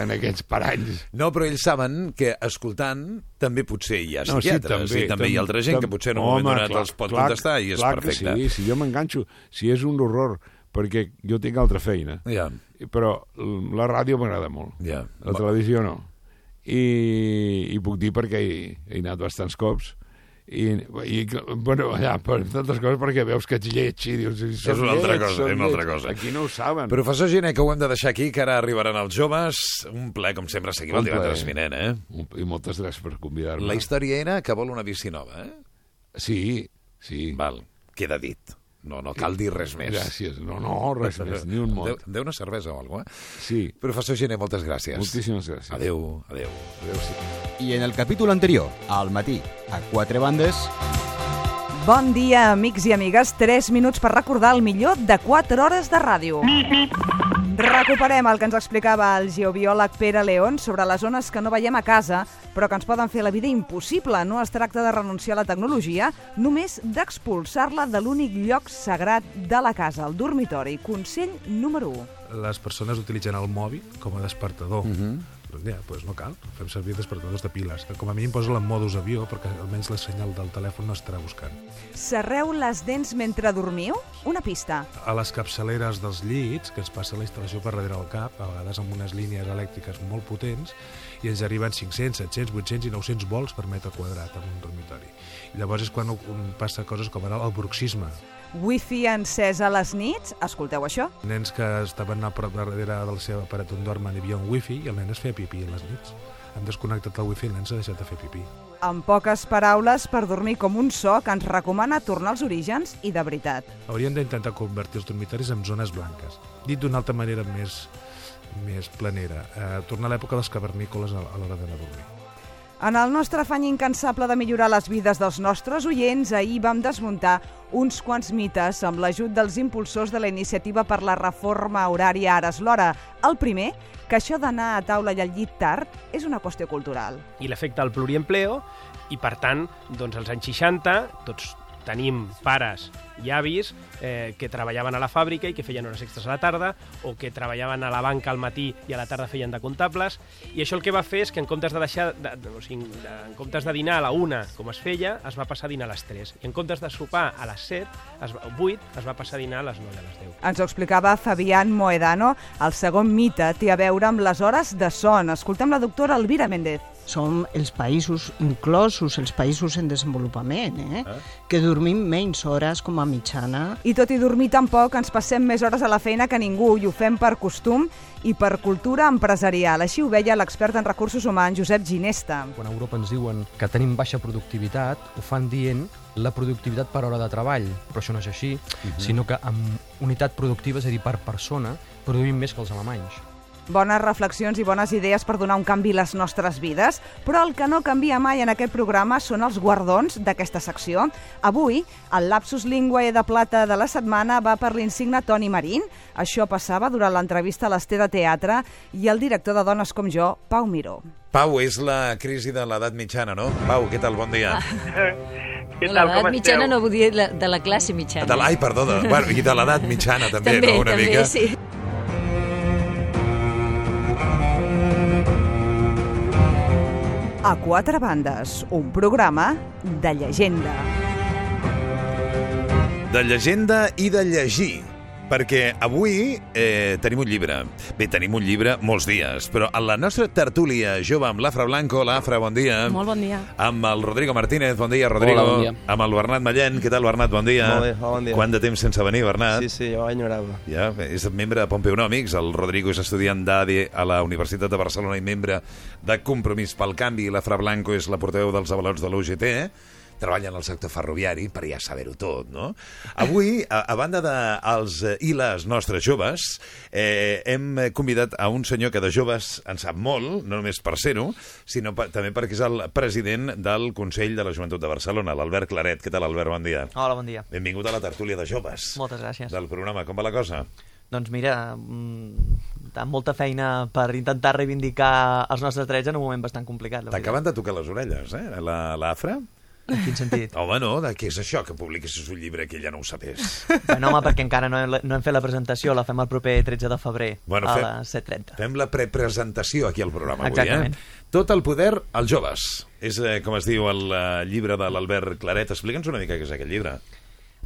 en aquests paranys. No, però ells saben que escoltant també potser hi ha No, sí, psiquiatres també, i també hi ha altra gent que potser en un moment Home, donat clar, els pot clar, contestar i és clar que perfecte. Sí, si jo m'enganxo, si és un horror, perquè jo tinc altra feina, Ja, però la ràdio m'agrada molt, ja. la televisió no. I, i puc dir perquè hi, he anat bastants cops, i, i bueno, ja, per tantes coses perquè veus que ets lleig i dius... "Si som És una altra lleig, cosa, som és una altra lleig". cosa. Aquí no ho saben. Professor Giner, que ho hem de deixar aquí, que ara arribaran els joves. Un ple, com sempre, seguim Un el divendres vinent, eh? I moltes gràcies per convidar-me. La història era que vol una bici nova, eh? Sí, sí. Val, queda dit. No, no cal dir res més. Gràcies. No, no, res més, ni un mot. Deu, deu una cervesa o alguna cosa, eh? Sí, Professor Giner, moltes gràcies. moltíssimes gràcies. Adéu, adéu. Adéu, sí. I en el capítol anterior, al matí, a quatre bandes, Bon dia, amics i amigues. 3 minuts per recordar el millor de 4 hores de ràdio. Recuperem el que ens explicava el geobiòleg Pere León sobre les zones que no veiem a casa, però que ens poden fer la vida impossible. No es tracta de renunciar a la tecnologia, només d'expulsar-la de l'únic lloc sagrat de la casa, el dormitori. Consell número 1. les persones utilitzen el mòbil com a despertador. Mhm. Mm -hmm. Doncs ja, doncs no cal, fem servir despertadors de piles. Que com a mínim posa en modus avió perquè almenys la senyal del telèfon no estarà buscant. Serreu les dents mentre dormiu? Una pista. A les capçaleres dels llits, que ens passa la instal·lació per darrere del cap, a vegades amb unes línies elèctriques molt potents, i ens arriben 500, 700, 800 i 900 volts per metre quadrat en un dormitori. I llavors és quan passa coses com ara el bruxisme. Wifi encès a les nits? Escolteu això? Nens que estaven a prop darrere del seu aparat on dormen hi havia un wifi i el nen es feia pipí a les nits. Han desconnectat el wifi i el nen s'ha deixat de fer pipí. En poques paraules, per dormir com un so que ens recomana tornar als orígens i de veritat. Haurien d'intentar convertir els dormitoris en zones blanques. Dit d'una altra manera més, més planera, eh, tornar a l'època dels cavernícoles a, a l'hora d'anar a dormir. En el nostre afany incansable de millorar les vides dels nostres oients, ahir vam desmuntar uns quants mites amb l'ajut dels impulsors de la iniciativa per la reforma horària Ara és l'hora. El primer, que això d'anar a taula i al llit tard és una qüestió cultural. i l'efecte del pluriempleo i per tant, doncs als anys 60 tots tenim pares i avis eh, que treballaven a la fàbrica i que feien hores extres a la tarda o que treballaven a la banca al matí i a la tarda feien de comptables i això el que va fer és que en comptes de deixar de, de, o sigui, de, en comptes de dinar a la una com es feia, es va passar a dinar a les 3 i en comptes de sopar a les 7 es va, 8 es va passar a dinar a les 9 i a les 10 Ens ho explicava Fabián Moedano. El segon mite té a veure amb les hores de son. Escoltem la doctora Elvira Méndez. Som els països inclosos, els països en desenvolupament, eh? que dormim menys hores com a mitjana. I tot i dormir tan poc, ens passem més hores a la feina que ningú i ho fem per costum i per cultura empresarial. Així ho veia l'expert en recursos humans, Josep Ginesta. Quan a Europa ens diuen que tenim baixa productivitat, ho fan dient la productivitat per hora de treball, però això no és així, uh -huh. sinó que amb unitat productiva, és a dir, per persona, produïm més que els alemanys. Bones reflexions i bones idees per donar un canvi a les nostres vides, però el que no canvia mai en aquest programa són els guardons d'aquesta secció. Avui, el Lapsus Linguae de Plata de la setmana va per l'insigne Toni Marín. Això passava durant l'entrevista a l'Ester de Teatre i el director de Dones com jo, Pau Miró. Pau, és la crisi de l'edat mitjana, no? Pau, què tal? Bon dia. Què tal, L'edat mitjana no vull dir la, de la classe mitjana. De, ai, perdó, de, bueno, i de l'edat mitjana també, també no? Una també, mica. sí. A quatre bandes, un programa de llegenda. De llegenda i de llegir. Perquè avui eh, tenim un llibre. Bé, tenim un llibre molts dies, però a la nostra tertúlia jove amb l'Afra Blanco, l'Afra, bon dia. Molt bon dia. Amb el Rodrigo Martínez, bon dia, Rodrigo. Hola, bon dia. Amb el Bernat Mallent, què tal, Bernat, bon dia. Molt bé, hola, bon dia. Quant de temps sense venir, Bernat? Sí, sí, jo enyorava. Ja, és membre de Pompeonòmics, el Rodrigo és estudiant d'ADE a la Universitat de Barcelona i membre de Compromís pel Canvi, i l'Afra Blanco és la portaveu dels avalots de l'UGT, treballa en el sector ferroviari, per ja saber-ho tot, no? Avui, a, a banda de els eh, i les nostres joves, eh, hem convidat a un senyor que de joves en sap molt, no només per ser-ho, sinó per, també perquè és el president del Consell de la Joventut de Barcelona, l'Albert Claret. Què tal, Albert? Bon dia. Hola, bon dia. Benvingut a la tertúlia de joves. Moltes gràcies. Del programa. Com va la cosa? Doncs mira, mm, amb molta feina per intentar reivindicar els nostres drets en un moment bastant complicat. la. T'acaben de tocar les orelles, eh? La, l'Afra? En quin sentit? Home, no, de què és això, que publiquessis un llibre que ella no ho sapés? Bueno, home, perquè encara no, hem- no hem fet la presentació, la fem el proper 13 de febrer, Bueno, a fem- les 7.30. Fem la prepresentació aquí al programa Exactament. avui, eh? Tot el poder als joves. És, eh, com es diu, el eh, llibre de l'Albert Claret. Explica'ns una mica què és aquest llibre.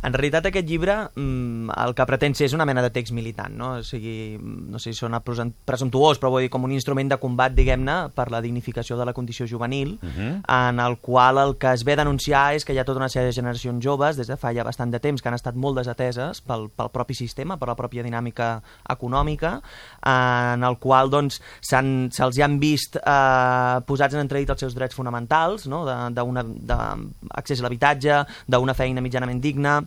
En realitat aquest llibre mm, el que pretén ser és una mena de text militant, no? O sigui, no sé si sona presumptuós, però vull dir com un instrument de combat, diguem-ne, per la dignificació de la condició juvenil, Mhm. en el qual el que es ve denunciar és que hi ha tota una sèrie de generacions joves, des de fa ja bastant de temps, que han estat molt desateses pel, pel propi sistema, per la pròpia dinàmica econòmica, en el qual doncs, s'han- se'ls han vist eh, posats en entredit els seus drets fonamentals, no? d'accés a l'habitatge, d'una feina mitjanament digna,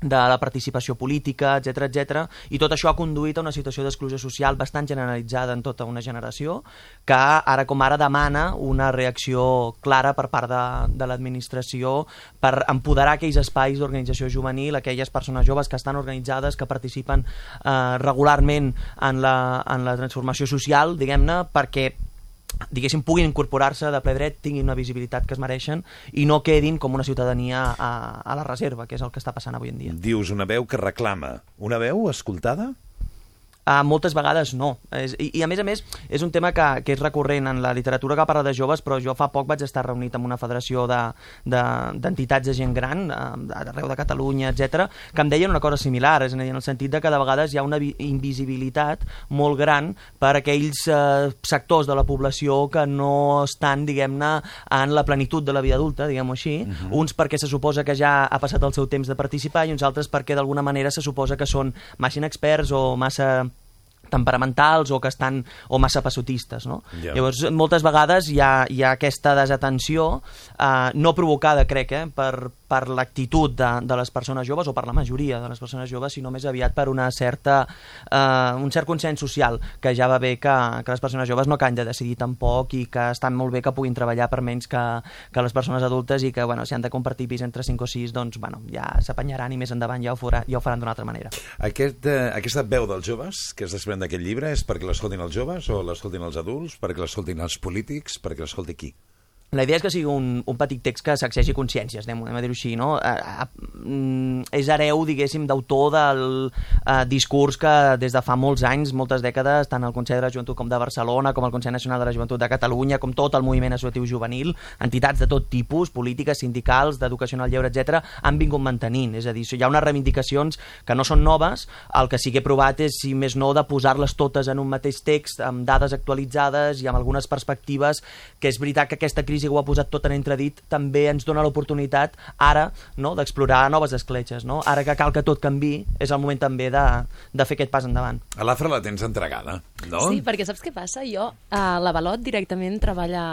de la participació política, etc etc. i tot això ha conduït a una situació d'exclusió social bastant generalitzada en tota una generació que ara com ara demana una reacció clara per part de, de l'administració per empoderar aquells espais d'organització juvenil, aquelles persones joves que estan organitzades, que participen eh, regularment en la, en la transformació social, diguem-ne, perquè diguéssim, puguin incorporar-se de ple dret, tinguin una visibilitat que es mereixen i no quedin com una ciutadania a, a la reserva, que és el que està passant avui en dia. Dius una veu que reclama. Una veu escoltada? Uh, moltes vegades no. És, i, I a més a més és un tema que, que és recurrent en la literatura que parla de joves, però jo fa poc vaig estar reunit amb una federació d'entitats de, d'entitats de gent gran, uh, d'arreu de Catalunya, etc, que em deien una cosa similar, és a dir, en el sentit de que de vegades hi ha una vi- invisibilitat molt gran per a aquells uh, sectors de la població que no estan, diguem-ne, en la plenitud de la vida adulta, diguem-ho així, uh -huh. uns perquè se suposa que ja ha passat el seu temps de participar i uns altres perquè d'alguna manera se suposa que són massa inexperts o massa temperamentals o que estan o massa passotistes, no? Ja. Llavors, moltes vegades hi ha, hi ha aquesta desatenció eh, no provocada, crec, eh, per, per l'actitud de, de les persones joves o per la majoria de les persones joves, sinó més aviat per una certa, eh, un cert consens social, que ja va bé que, que les persones joves no que han de decidir tampoc i que estan molt bé que puguin treballar per menys que, que les persones adultes i que, bueno, si han de compartir pis entre 5 o 6, doncs, bueno, ja s'apanyaran i més endavant ja ho, farà, ja ho faran d'una altra manera. Aquest, eh, aquesta veu dels joves que es desprèn d'aquest llibre és perquè l'escoltin els joves o l'escoltin els adults, perquè l'escoltin els polítics, perquè l'escolti qui? La idea és que sigui un, un petit text que sacsegi consciències, anem, anem a dir-ho així, no? Eh, eh, mm, és hereu, diguéssim, d'autor del eh, discurs que des de fa molts anys, moltes dècades, tant el Consell de la Joventut com de Barcelona, com el Consell Nacional de la Joventut de Catalunya, com tot el moviment associatiu juvenil, entitats de tot tipus, polítiques, sindicals, d'educació el lleure, etc, han vingut mantenint. És a dir, hi ha unes reivindicacions que no són noves, el que sí que he provat és, si més no, de posar-les totes en un mateix text, amb dades actualitzades i amb algunes perspectives, que és veritat que aquesta crisi que ho ha posat tot en entredit també ens dona l'oportunitat ara no, d'explorar noves escletxes. No? Ara que cal que tot canvi, és el moment també de, de fer aquest pas endavant. A l'Afra la tens entregada, no? Sí, perquè saps què passa? Jo, eh, l'Avalot directament treballa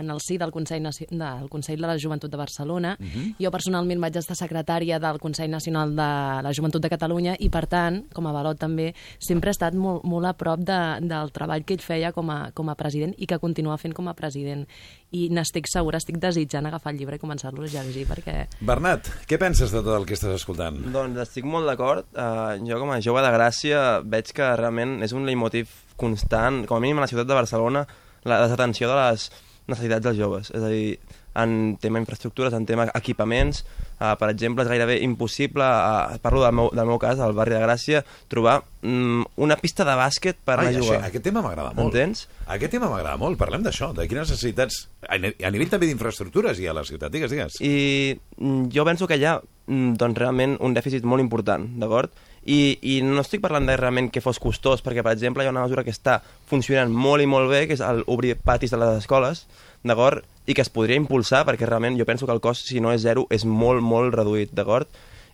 en el si del Consell, Naci- del Consell de la Joventut de Barcelona. Mhm. Jo personalment vaig estar secretària del Consell Nacional de la Joventut de Catalunya i, per tant, com a Avalot també, sempre he estat molt, molt a prop de, del treball que ell feia com a, com a president i que continua fent com a president. I n'estic segura, estic desitjant agafar el llibre i començar-lo a llegir perquè... Bernat, què penses de tot el que estàs escoltant? Doncs estic molt d'acord. Uh, jo com a jove de Gràcia veig que realment és un leitmotiv constant, com a mínim a la ciutat de Barcelona, la desatenció de les necessitats dels joves. És a dir, en tema infraestructures, en tema equipaments, uh, per exemple, és gairebé impossible, uh, parlo del meu, del meu cas, al barri de Gràcia, trobar um, una pista de bàsquet per Ai, anar a jugar. això, aquest tema m'agrada molt. Entens? Aquest tema m'agrada molt. Parlem d'això, de quines necessitats... A ni- a nivell també d'infraestructures hi ha a la ciutat, digues, digues. I mm, jo penso que hi ha mm, doncs, realment un dèficit molt important, d'acord? I, I no estic parlant de realment que fos costós, perquè, per exemple, hi ha una mesura que està funcionant molt i molt bé, que és el obrir patis de les escoles, d'acord? I que es podria impulsar, perquè realment jo penso que el cost, si no és zero, és molt, molt reduït, d'acord?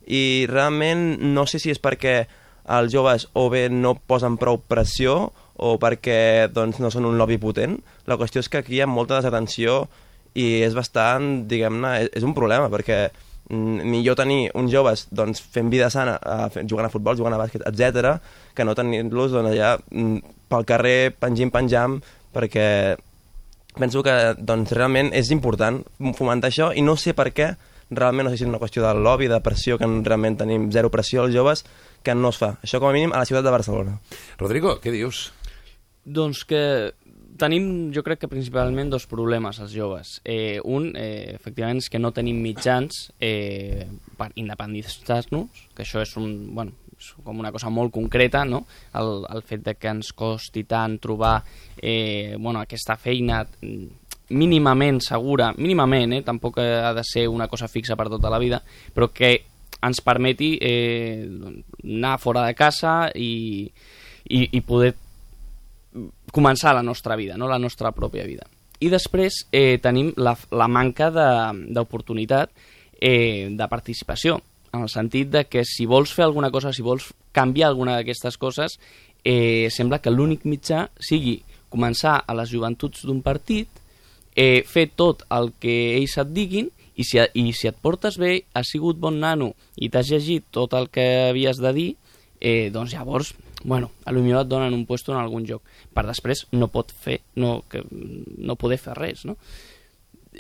I realment no sé si és perquè els joves o bé no posen prou pressió o perquè doncs, no són un lobby potent. La qüestió és que aquí hi ha molta desatenció i és bastant, diguem-ne, és, un problema, perquè mm, millor tenir uns joves doncs, fent vida sana, jugant a futbol, jugant a bàsquet, etc, que no tenir-los doncs, allà mm, pel carrer pengim-penjam, perquè penso que doncs, realment és important fomentar això i no sé per què realment no sé si és una qüestió de lobby, de pressió, que realment tenim zero pressió als joves, que no es fa. Això com a mínim a la ciutat de Barcelona. Rodrigo, què dius? Doncs que tenim, jo crec que principalment dos problemes els joves. Eh, un, eh, efectivament, és que no tenim mitjans eh, per independitzar-nos, que això és, un, bueno, com una cosa molt concreta, no? el, el fet de que ens costi tant trobar eh, bueno, aquesta feina mínimament segura, mínimament, eh? tampoc ha de ser una cosa fixa per tota la vida, però que ens permeti eh, anar fora de casa i, i, i poder començar la nostra vida, no la nostra pròpia vida. I després eh, tenim la, la manca d'oportunitat eh, de participació, en el sentit de que si vols fer alguna cosa, si vols canviar alguna d'aquestes coses, eh, sembla que l'únic mitjà sigui començar a les joventuts d'un partit, eh, fer tot el que ells et diguin i si, i si et portes bé, has sigut bon nano i t'has llegit tot el que havies de dir, eh, doncs llavors, bueno, a lo millor et donen un puesto en algun lloc. Per després no pot fer, no, que, no poder fer res, no?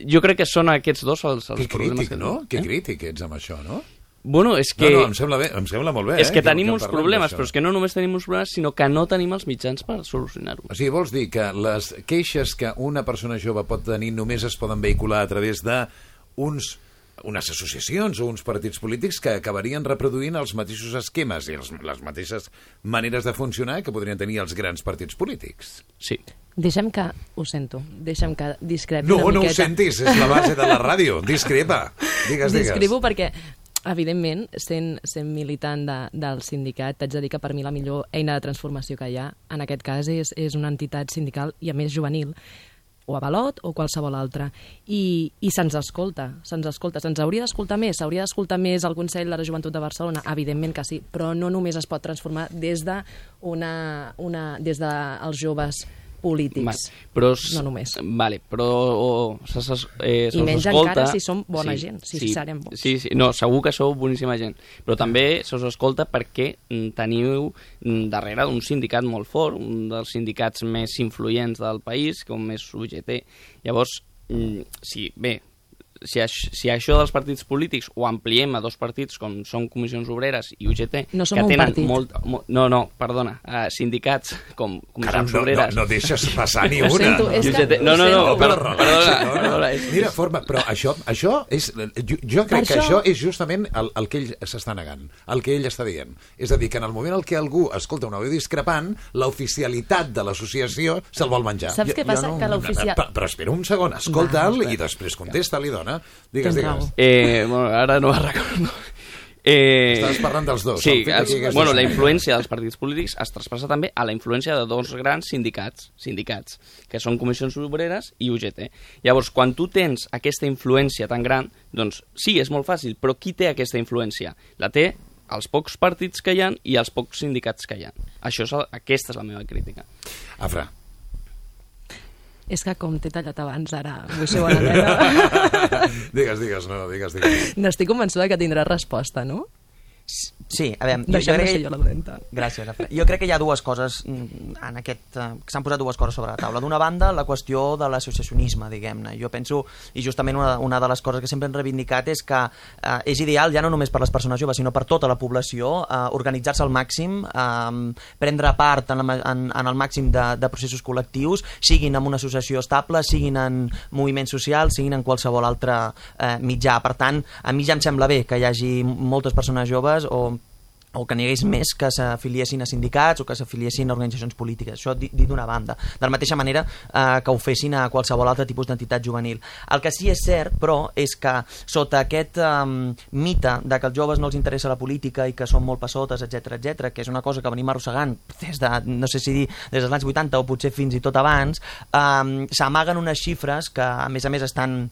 Jo crec que són aquests dos els, els que problemes crític, que... no? Que Eh? crític ets amb això, no? Bueno, és que... No, no, em sembla, bé, em sembla molt bé, És eh? que tenim em uns problemes, però és que no només tenim uns problemes, sinó que no tenim els mitjans per solucionar-ho. O sigui, vols dir que les queixes que una persona jove pot tenir només es poden vehicular a través de uns unes associacions o uns partits polítics que acabarien reproduint els mateixos esquemes i els, les mateixes maneres de funcionar que podrien tenir els grans partits polítics. Sí. Deixem que, ho sento, deixem que discrepi No, una no ho miqueta. sentis, és la base de la ràdio. Discrepa. Digues, digues. Discrepo perquè evidentment, sent, sent militant de, del sindicat, t'haig de dir que per mi la millor eina de transformació que hi ha, en aquest cas, és, és una entitat sindical, i a més juvenil, o Avalot o qualsevol altra. I, i se'ns escolta, se'ns escolta. Se'ns hauria d'escoltar més, s'hauria d'escoltar més el Consell de la Joventut de Barcelona, evidentment que sí, però no només es pot transformar des de una, una, des de els joves polítics. Però, No només. Vale, però o, se, se, eh, se I menys escolta... encara si som bona gent, si serem bons. Sí, sí, no, segur que sou boníssima gent, però també se us escolta perquè mm, teniu mm, darrere un sindicat molt fort, un dels sindicats més influents del país, com és UGT. Llavors, mm, sí, bé, si, això, si això dels partits polítics ho ampliem a dos partits com són Comissions Obreres i UGT, No som que un tenen partit. molt, molt... No, no, perdona, uh, sindicats com Comissions Caram, no, no, Obreres... no deixes passar ni una. sento, que- UGT No, no, no, per- perdona, No, no. perdona, és- Mira, forma, però això, això és... Jo, jo crec que això és justament el, el que ell s'està negant, el que ell està dient. És a dir, que en el moment en què algú escolta una veu discrepant, l'oficialitat de l'associació se'l vol menjar. Saps què passa? Que l'oficial- Però, però espera un segon, escolta'l i després contesta-li, dona. Digues, Tens digues. raó. Eh, bueno, ara no me'n recordo. Eh, Estaves parlant dels dos, Sí, el els, digues bueno, la influència dels partits polítics es traspassa també a la influència de dos grans sindicats, sindicats que són Comissions Obreres i UGT. Llavors, quan tu tens aquesta influència tan gran, doncs sí, és molt fàcil, però qui té aquesta influència? La té els pocs partits que hi ha i els pocs sindicats que hi ha. Això és el, aquesta és la meva crítica. Afra. És que com t'he tallat abans, ara vull ser bona nena. digues, digues, no, digues, digues. N'estic convençuda que tindrà resposta, no? Sí, a veure... Deixem-me crec ser jo la dolenta. Gràcies. Jo crec que hi ha dues coses mm, en aquest... eh, que s'han posat dues coses sobre la taula. D'una banda, la qüestió de l'associacionisme, diguem-ne. Jo penso, i justament una, una de les coses que sempre hem reivindicat és que eh, és ideal, ja no només per les persones joves, sinó per tota la població, eh, organitzar-se al màxim, eh, prendre part en, la, en, en el màxim de, de processos col·lectius, siguin en una associació estable, siguin en moviments socials, siguin en qualsevol altre eh, mitjà. Per tant, a mi ja em sembla bé que hi hagi moltes persones joves o o que n'hi hagués més que s'afiliessin a sindicats o que s'afiliessin a organitzacions polítiques. Això dit d'una banda. De la mateixa manera eh, que ho fessin a qualsevol altre tipus d'entitat juvenil. El que sí és cert, però, és que sota aquest eh, mite de que als joves no els interessa la política i que són molt passotes, etc etc, que és una cosa que venim arrossegant des de, no sé si dir, des dels anys 80 o potser fins i tot abans, eh, s'amaguen unes xifres que, a més a més, estan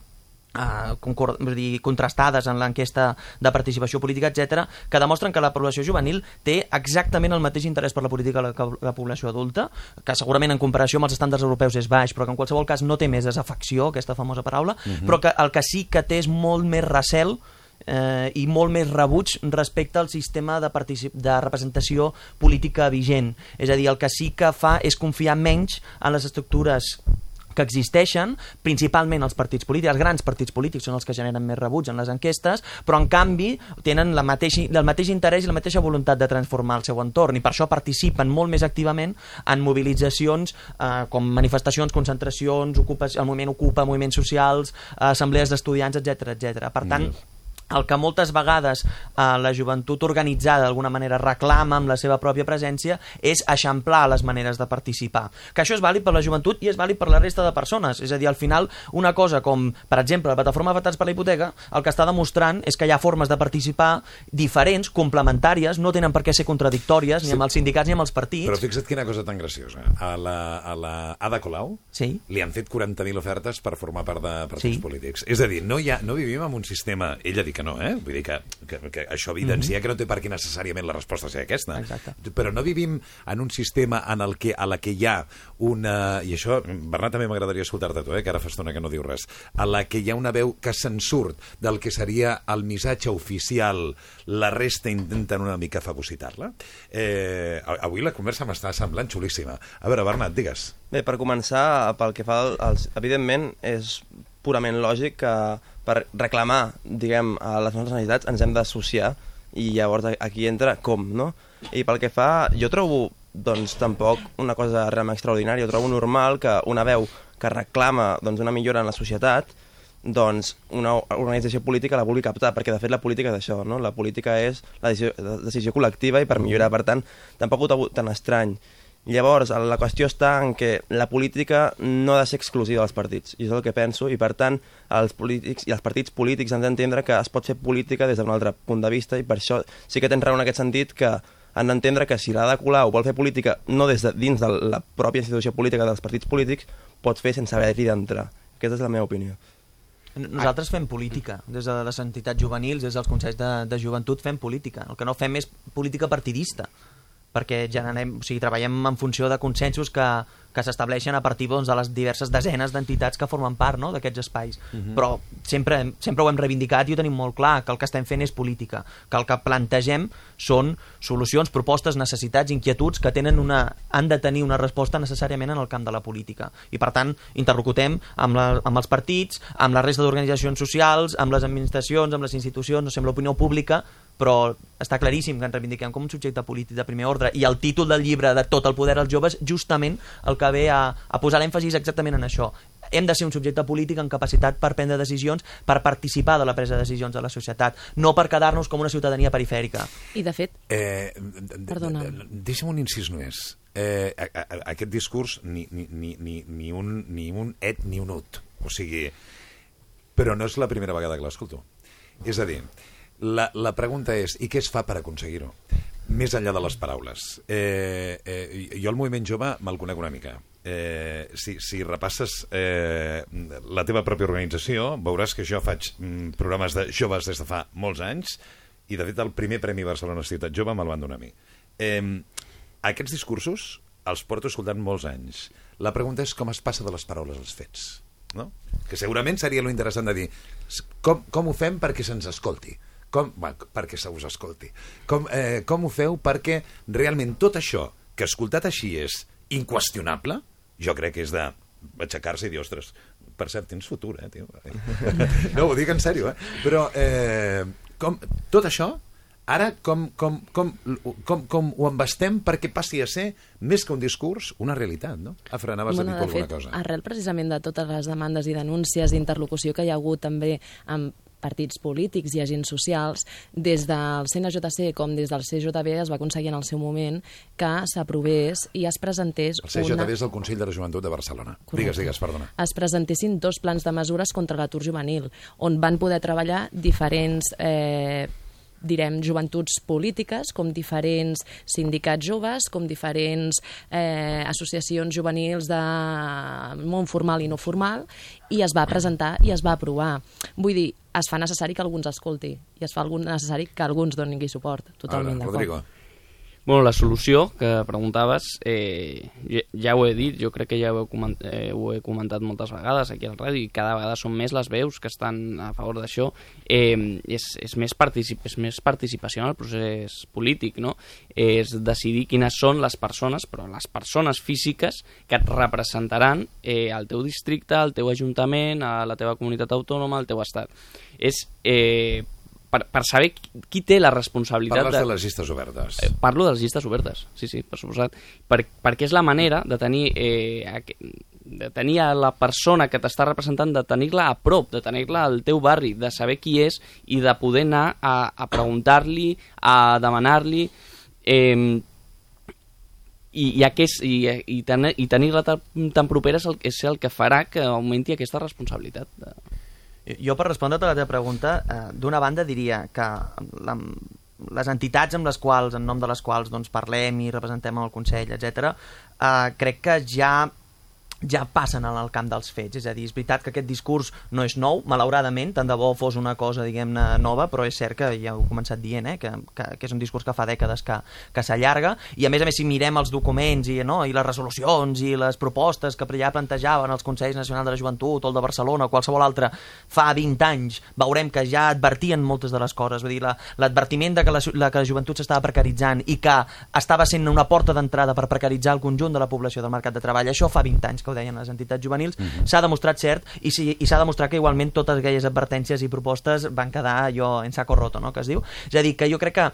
Uh, concor vull dir, contrastades en l'enquesta de participació política, etc, que demostren que la població juvenil té exactament el mateix interès per la política que la, la població adulta, que segurament en comparació amb els estàndards europeus és baix, però que en qualsevol cas no té més desafecció, aquesta famosa paraula, Mhm. però que el que sí que té és molt més recel eh, i molt més rebuig respecte al sistema de, de representació política vigent. És a dir, el que sí que fa és confiar menys en les estructures que existeixen, principalment els partits polítics, els grans partits polítics són els que generen més rebuig en les enquestes, però en canvi tenen la mateix, el mateix interès i la mateixa voluntat de transformar el seu entorn i per això participen molt més activament en mobilitzacions eh, com manifestacions, concentracions, ocupa, el moviment Ocupa, moviments socials, eh, assemblees d'estudiants, etc etc. Per tant, mm el que moltes vegades eh, la joventut organitzada d'alguna manera reclama amb la seva pròpia presència és eixamplar les maneres de participar. Que això és vàlid per la joventut i és vàlid per la resta de persones. És a dir, al final, una cosa com, per exemple, la plataforma Afectats per la Hipoteca, el que està demostrant és que hi ha formes de participar diferents, complementàries, no tenen per què ser contradictòries ni amb els sindicats ni amb els partits. Però fixa't quina cosa tan graciosa. A la, a la Ada Colau sí. li han fet 40.000 ofertes per formar part de partits Sí. polítics. És a dir, no, hi ha, no vivim en un sistema... Ella diu que no, eh? Vull dir que, que, que això evidencia Mhm. que no té per què necessàriament la resposta ser aquesta. Exacte. Però no vivim en un sistema en el que, a la que hi ha una... I això, Bernat, també m'agradaria escoltar-te tu, eh, que ara fa estona que no diu res. A la que hi ha una veu que se'n surt del que seria el missatge oficial, la resta intenten una mica fagocitar-la. Eh, avui la conversa m'està semblant xulíssima. A veure, Bernat, digues. Bé, per començar, pel que fa als... Evidentment, és purament lògic que per reclamar, diguem, a les nostres necessitats ens hem d'associar i llavors aquí entra com, no? I pel que fa, jo trobo, doncs, tampoc una cosa realment extraordinària, jo trobo normal que una veu que reclama doncs, una millora en la societat doncs una organització política la vulgui captar, perquè de fet la política és això, no? La política és la decisió, la decisió col·lectiva i per millorar, per tant, tampoc ho trobo tan estrany. Llavors, la qüestió està en que la política no ha de ser exclusiva dels partits, i és el que penso, i per tant, els polítics i els partits polítics han d'entendre que es pot fer política des d'un altre punt de vista, i per això sí que tens raó en aquest sentit que han d'entendre que si l'Ada Colau vol fer política no des de dins de la pròpia institució política dels partits polítics, pot fer sense haver-hi d'entrar. Aquesta és la meva opinió. Nosaltres fem política, des de les entitats juvenils, des dels consells de, de joventut fem política. El que no fem és política partidista, perquè generem, o sigui, treballem en funció de consensos que, que s'estableixen a partir doncs, de les diverses desenes d'entitats que formen part no, d'aquests espais. Mhm. Però sempre, sempre ho hem reivindicat i ho tenim molt clar, que el que estem fent és política, que el que plantegem són solucions, propostes, necessitats, inquietuds que tenen una, han de tenir una resposta necessàriament en el camp de la política. I per tant, interlocutem amb, la, amb els partits, amb la resta d'organitzacions socials, amb les administracions, amb les institucions, no sé, amb l'opinió pública, però està claríssim que ens reivindiquem com un subjecte polític de primer ordre i el títol del llibre de Tot el poder als joves justament el que ve a, a posar l'èmfasis exactament en això hem de ser un subjecte polític en capacitat per prendre decisions, per participar de la presa de decisions de la societat, no per quedar-nos com una ciutadania perifèrica. I de fet... Eh, Perdona. Deixa'm un incís només. Eh, a, a, aquest discurs ni, ni, ni, ni, ni, un, ni un et ni un ut. O sigui, però no és la primera vegada que l'escolto. És a dir, la, la pregunta és, i què es fa per aconseguir-ho? Més enllà de les paraules. Eh, eh, jo el moviment jove me'l conec una mica. Eh, si, si repasses eh, la teva pròpia organització, veuràs que jo faig mm, programes de joves des de fa molts anys i, de fet, el primer Premi Barcelona Ciutat Jove me'l van donar a mi. Eh, aquests discursos els porto escoltant molts anys. La pregunta és com es passa de les paraules als fets. No? Que segurament seria lo interessant de dir com, com ho fem perquè se'ns escolti com, bueno, perquè se us escolti com, eh, com ho feu perquè realment tot això que escoltat així és inqüestionable jo crec que és de aixecar-se i dir, ostres, per cert, tens futur, eh, tio? no, ho dic en sèrio, eh? Però eh, com, tot això, ara com, com, com, com, com ho embastem perquè passi a ser, més que un discurs, una realitat, no? Afra, anaves bueno, a dir alguna fet, cosa. arrel precisament de totes les demandes i denúncies d'interlocució que hi ha hagut també amb partits polítics i agents socials, des del CNJC com des del CJB es va aconseguir en el seu moment que s'aprovés i es presentés El CJB una... és el Consell de la Joventut de Barcelona. Correcte. Digues, digues, perdona. es presentessin dos plans de mesures contra l'atur juvenil, on van poder treballar diferents eh, direm, joventuts polítiques, com diferents sindicats joves, com diferents eh, associacions juvenils de món formal i no formal, i es va presentar i es va aprovar. Vull dir, es fa necessari que algú ens escolti, i es fa algun necessari que algú ens doni suport. Totalment d'acord. Rodrigo. Bueno, la solució que preguntaves, eh, ja, ja ho he dit, jo crec que ja ho he, coment, eh, ho he comentat moltes vegades aquí al ràdio i cada vegada són més les veus que estan a favor d'això. Eh, és, és, més particip és més participació en el procés polític, no? És decidir quines són les persones, però les persones físiques que et representaran eh, al teu districte, al teu ajuntament, a la teva comunitat autònoma, al teu estat. És... Eh, per, per saber qui, té la responsabilitat... Parles de... de les llistes obertes. Eh, parlo de les llistes obertes, sí, sí, per suposat. Per, perquè és la manera de tenir, eh, de tenir a la persona que t'està representant, de tenir-la a prop, de tenir-la al teu barri, de saber qui és i de poder anar a, a preguntar-li, a demanar-li... Eh, i, i, aquest, i, i, ten, i tenir-la tan, tan propera és el, és el que farà que augmenti aquesta responsabilitat. De... Jo, per respondre a la teva pregunta, eh, d'una banda diria que la, les entitats amb les quals, en nom de les quals doncs, parlem i representem el Consell, etc, eh, crec que ja ja passen en el camp dels fets, és a dir, és veritat que aquest discurs no és nou, malauradament, tant de bo fos una cosa, diguem-ne, nova, però és cert que ja ho he començat dient, eh, que, que, que és un discurs que fa dècades que, que s'allarga, i a més a més si mirem els documents i, no, i les resolucions i les propostes que ja plantejaven els Consells Nacionals de la Joventut o el de Barcelona o qualsevol altre fa 20 anys, veurem que ja advertien moltes de les coses, vull dir, l'advertiment la, de que la, la, que la joventut s'estava precaritzant i que estava sent una porta d'entrada per precaritzar el conjunt de la població del mercat de treball, això fa 20 anys que ho deien les entitats juvenils, mm -hmm. s'ha demostrat cert i, si, i s'ha demostrat que igualment totes aquelles advertències i propostes van quedar allò en saco roto, no?, que es diu. És a dir, que jo crec que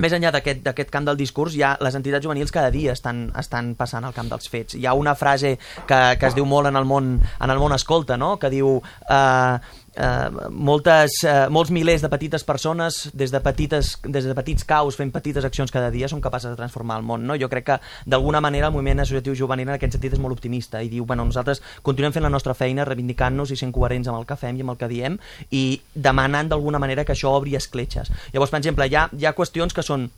més enllà d'aquest camp del discurs, ja les entitats juvenils cada dia estan, estan passant al camp dels fets. Hi ha una frase que, que es diu molt en el món, en el món escolta, no? que diu... Eh, eh, moltes, eh, molts milers de petites persones des de, petites, des de petits caus fent petites accions cada dia són capaces de transformar el món no? jo crec que d'alguna manera el moviment associatiu juvenil en aquest sentit és molt optimista i diu, bueno, nosaltres continuem fent la nostra feina reivindicant-nos i sent coherents amb el que fem i amb el que diem i demanant d'alguna manera que això obri escletxes llavors per exemple hi ha, hi ha qüestions que són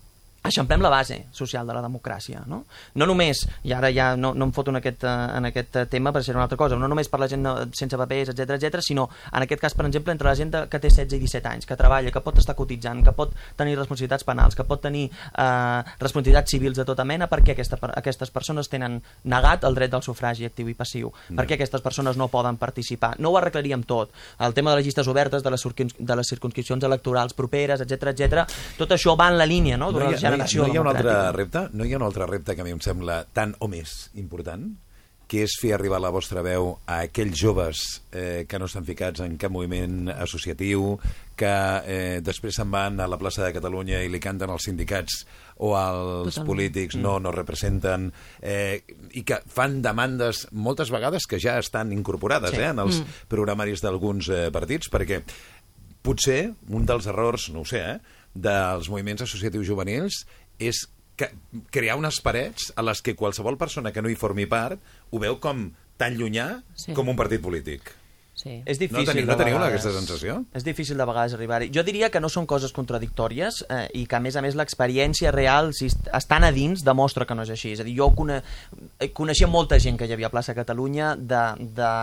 eixamplem la base social de la democràcia. No, no només, i ara ja no, no em foto en aquest, eh, en aquest tema per ser una altra cosa, no només per la gent sense papers, etc etc, sinó en aquest cas, per exemple, entre la gent que té 16 i 17 anys, que treballa, que pot estar cotitzant, que pot tenir responsabilitats penals, que pot tenir eh, responsabilitats civils de tota mena, perquè aquesta, aquestes persones tenen negat el dret del sufragi actiu i passiu, mm. perquè aquestes persones no poden participar. No ho arreglaríem tot. El tema de les llistes obertes, de les, de les circunscripcions electorals properes, etc etc. tot això va en la línia no? no generació no hi ha un altre repte? No hi ha un altre repte que a mi em sembla tan o més important? que és fer arribar la vostra veu a aquells joves eh, que no estan ficats en cap moviment associatiu, que eh, després se'n van a la plaça de Catalunya i li canten als sindicats o als Totalment. polítics, no, mm. no representen, eh, i que fan demandes moltes vegades que ja estan incorporades sí. eh, en els mm. programaris d'alguns eh, partits, perquè potser un dels errors, no ho sé, eh, dels moviments associatius juvenils és que, crear unes parets a les que qualsevol persona que no hi formi part ho veu com tan llunyà sí. com un partit polític. Sí. És difícil no, teniu, no teniu aquesta sensació? És difícil de vegades arribar-hi. Jo diria que no són coses contradictòries eh, i que, a més a més, l'experiència real, si estan a dins, demostra que no és així. És a dir, jo cone... coneixia molta gent que hi havia a plaça Catalunya de... de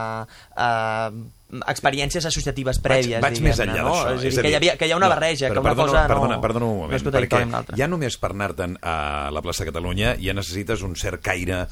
eh, experiències associatives prèvies. Vaig, vaig més enllà no? d'això. És, és dir, que, hi havia, que hi ha una no, barreja, que una perdona, cosa no, perdona, perdona un moment, no perquè ja només per anar-te'n a la plaça Catalunya ja necessites un cert caire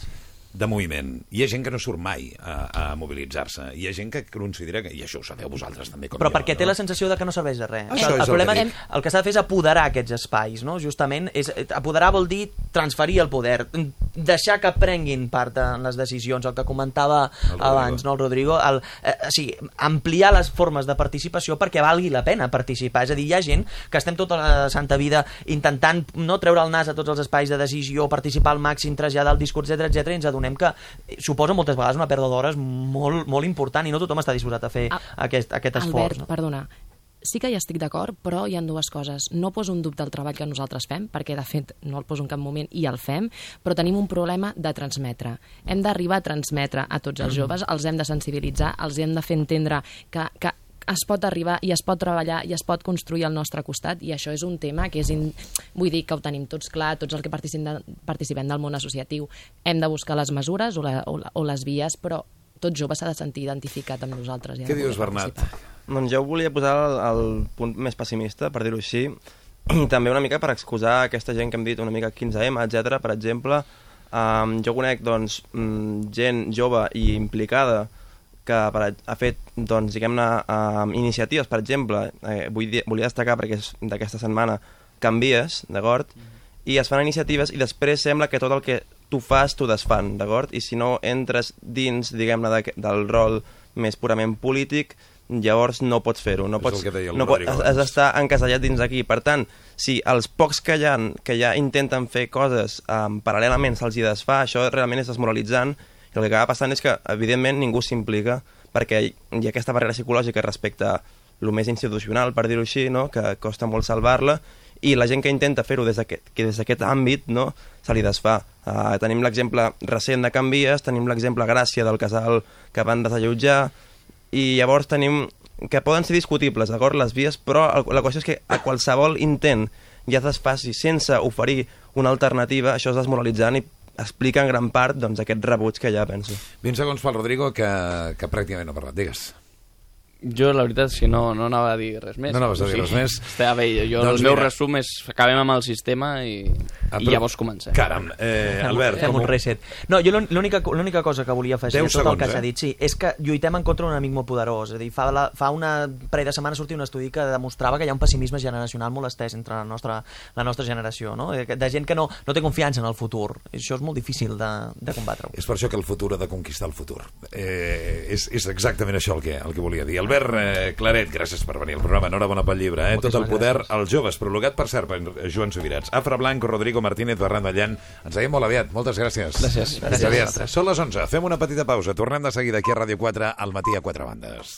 de moviment. Hi ha gent que no surt mai a, a mobilitzar-se. Hi ha gent que considera que... I això ho sabeu vosaltres també com Però jo, perquè no? té la sensació de que no serveix de res. Això el, el, problema que el que s'ha de fer és apoderar aquests espais, no? Justament, és, apoderar vol dir transferir el poder, deixar que prenguin part en les decisions, el que comentava el abans, no, el Rodrigo, el, eh, o sigui, ampliar les formes de participació perquè valgui la pena participar. És a dir, hi ha gent que estem tota la santa vida intentant no treure el nas a tots els espais de decisió, participar al màxim, traslladar el discurs, etc etc i ens adonem que suposa moltes vegades una pèrdua d'hores molt, molt important i no tothom està disposat a fer ah, aquest, aquest esforç. Albert, no? perdona, sí que hi estic d'acord, però hi han dues coses. No poso un dubte al treball que nosaltres fem, perquè de fet no el poso en cap moment i el fem, però tenim un problema de transmetre. Hem d'arribar a transmetre a tots els mm. joves, els hem de sensibilitzar, els hem de fer entendre que, que es pot arribar i es pot treballar i es pot construir al nostre costat i això és un tema que és... In... Vull dir que ho tenim tots clar, tots els que participem, de, participem del món associatiu. Hem de buscar les mesures o, la, o, la, o les vies, però tot jove s'ha de sentir identificat amb nosaltres. Què dius, Bernat? Doncs jo volia posar el, el punt més pessimista, per dir-ho així, i també una mica per excusar aquesta gent que hem dit, una mica 15M, etc. Per exemple, um, jo conec doncs, mm, gent jove i implicada que per, ha fet doncs, diguem-ne um, iniciatives, per exemple, eh, vull dir, volia destacar perquè és d'aquesta setmana Canvies, d'acord? Mm -hmm. I es fan iniciatives i després sembla que tot el que tu fas t'ho desfan, d'acord? I si no entres dins, diguem-ne, de, del rol més purament polític, llavors no pots fer-ho. No pots, no pots, has, has d'estar encasellat dins d'aquí. Per tant, si els pocs que hi ha, que ja intenten fer coses um, paral·lelament se'ls hi desfà, això realment és desmoralitzant i el que acaba passant és que, evidentment, ningú s'implica perquè hi ha aquesta barrera psicològica respecte a el més institucional, per dir-ho així, no? que costa molt salvar-la, i la gent que intenta fer-ho des d'aquest àmbit no? se li desfà. Uh, tenim l'exemple recent de Canvies, tenim l'exemple Gràcia del casal que van desallotjar, i llavors tenim que poden ser discutibles, d'acord, les vies, però la qüestió és que a qualsevol intent ja es faci sense oferir una alternativa, això és desmoralitzant i explica en gran part doncs, aquest rebuig que ja penso. 20 segons pel Rodrigo, que, que pràcticament no ha parlat. Digues. Jo, la veritat, és que no, no anava a dir res més. No anaves a dir res més? Està bé, jo, doncs el meu mira. resum és acabem amb el sistema i, ah, i llavors comencem. Caram, eh, Albert... Fem un reset. No, jo l'única cosa que volia afegir a tot segons, el que s'ha eh? dit, sí, és que lluitem en contra d'un amic molt poderós. És a dir, fa, la, fa una parell de setmanes sortia un estudi que demostrava que hi ha un pessimisme generacional molt estès entre la nostra, la nostra generació, no? de gent que no, no té confiança en el futur. I això és molt difícil de, de combatre. És per això que el futur ha de conquistar el futur. Eh, és, és exactament això el que, el que volia dir. Albert, eh, Claret, gràcies per venir al programa. Enhorabona pel llibre. Eh? Tot el poder gràcies. als joves, prologat, per cert, per Joan Subirats. Afra Blanco, Rodrigo Martínez, Ferran Dallan. Ens veiem molt aviat. Moltes gràcies. Gràcies. gràcies. gràcies. Són les 11. Fem una petita pausa. Tornem de seguida aquí a Ràdio 4 al matí a 4 bandes.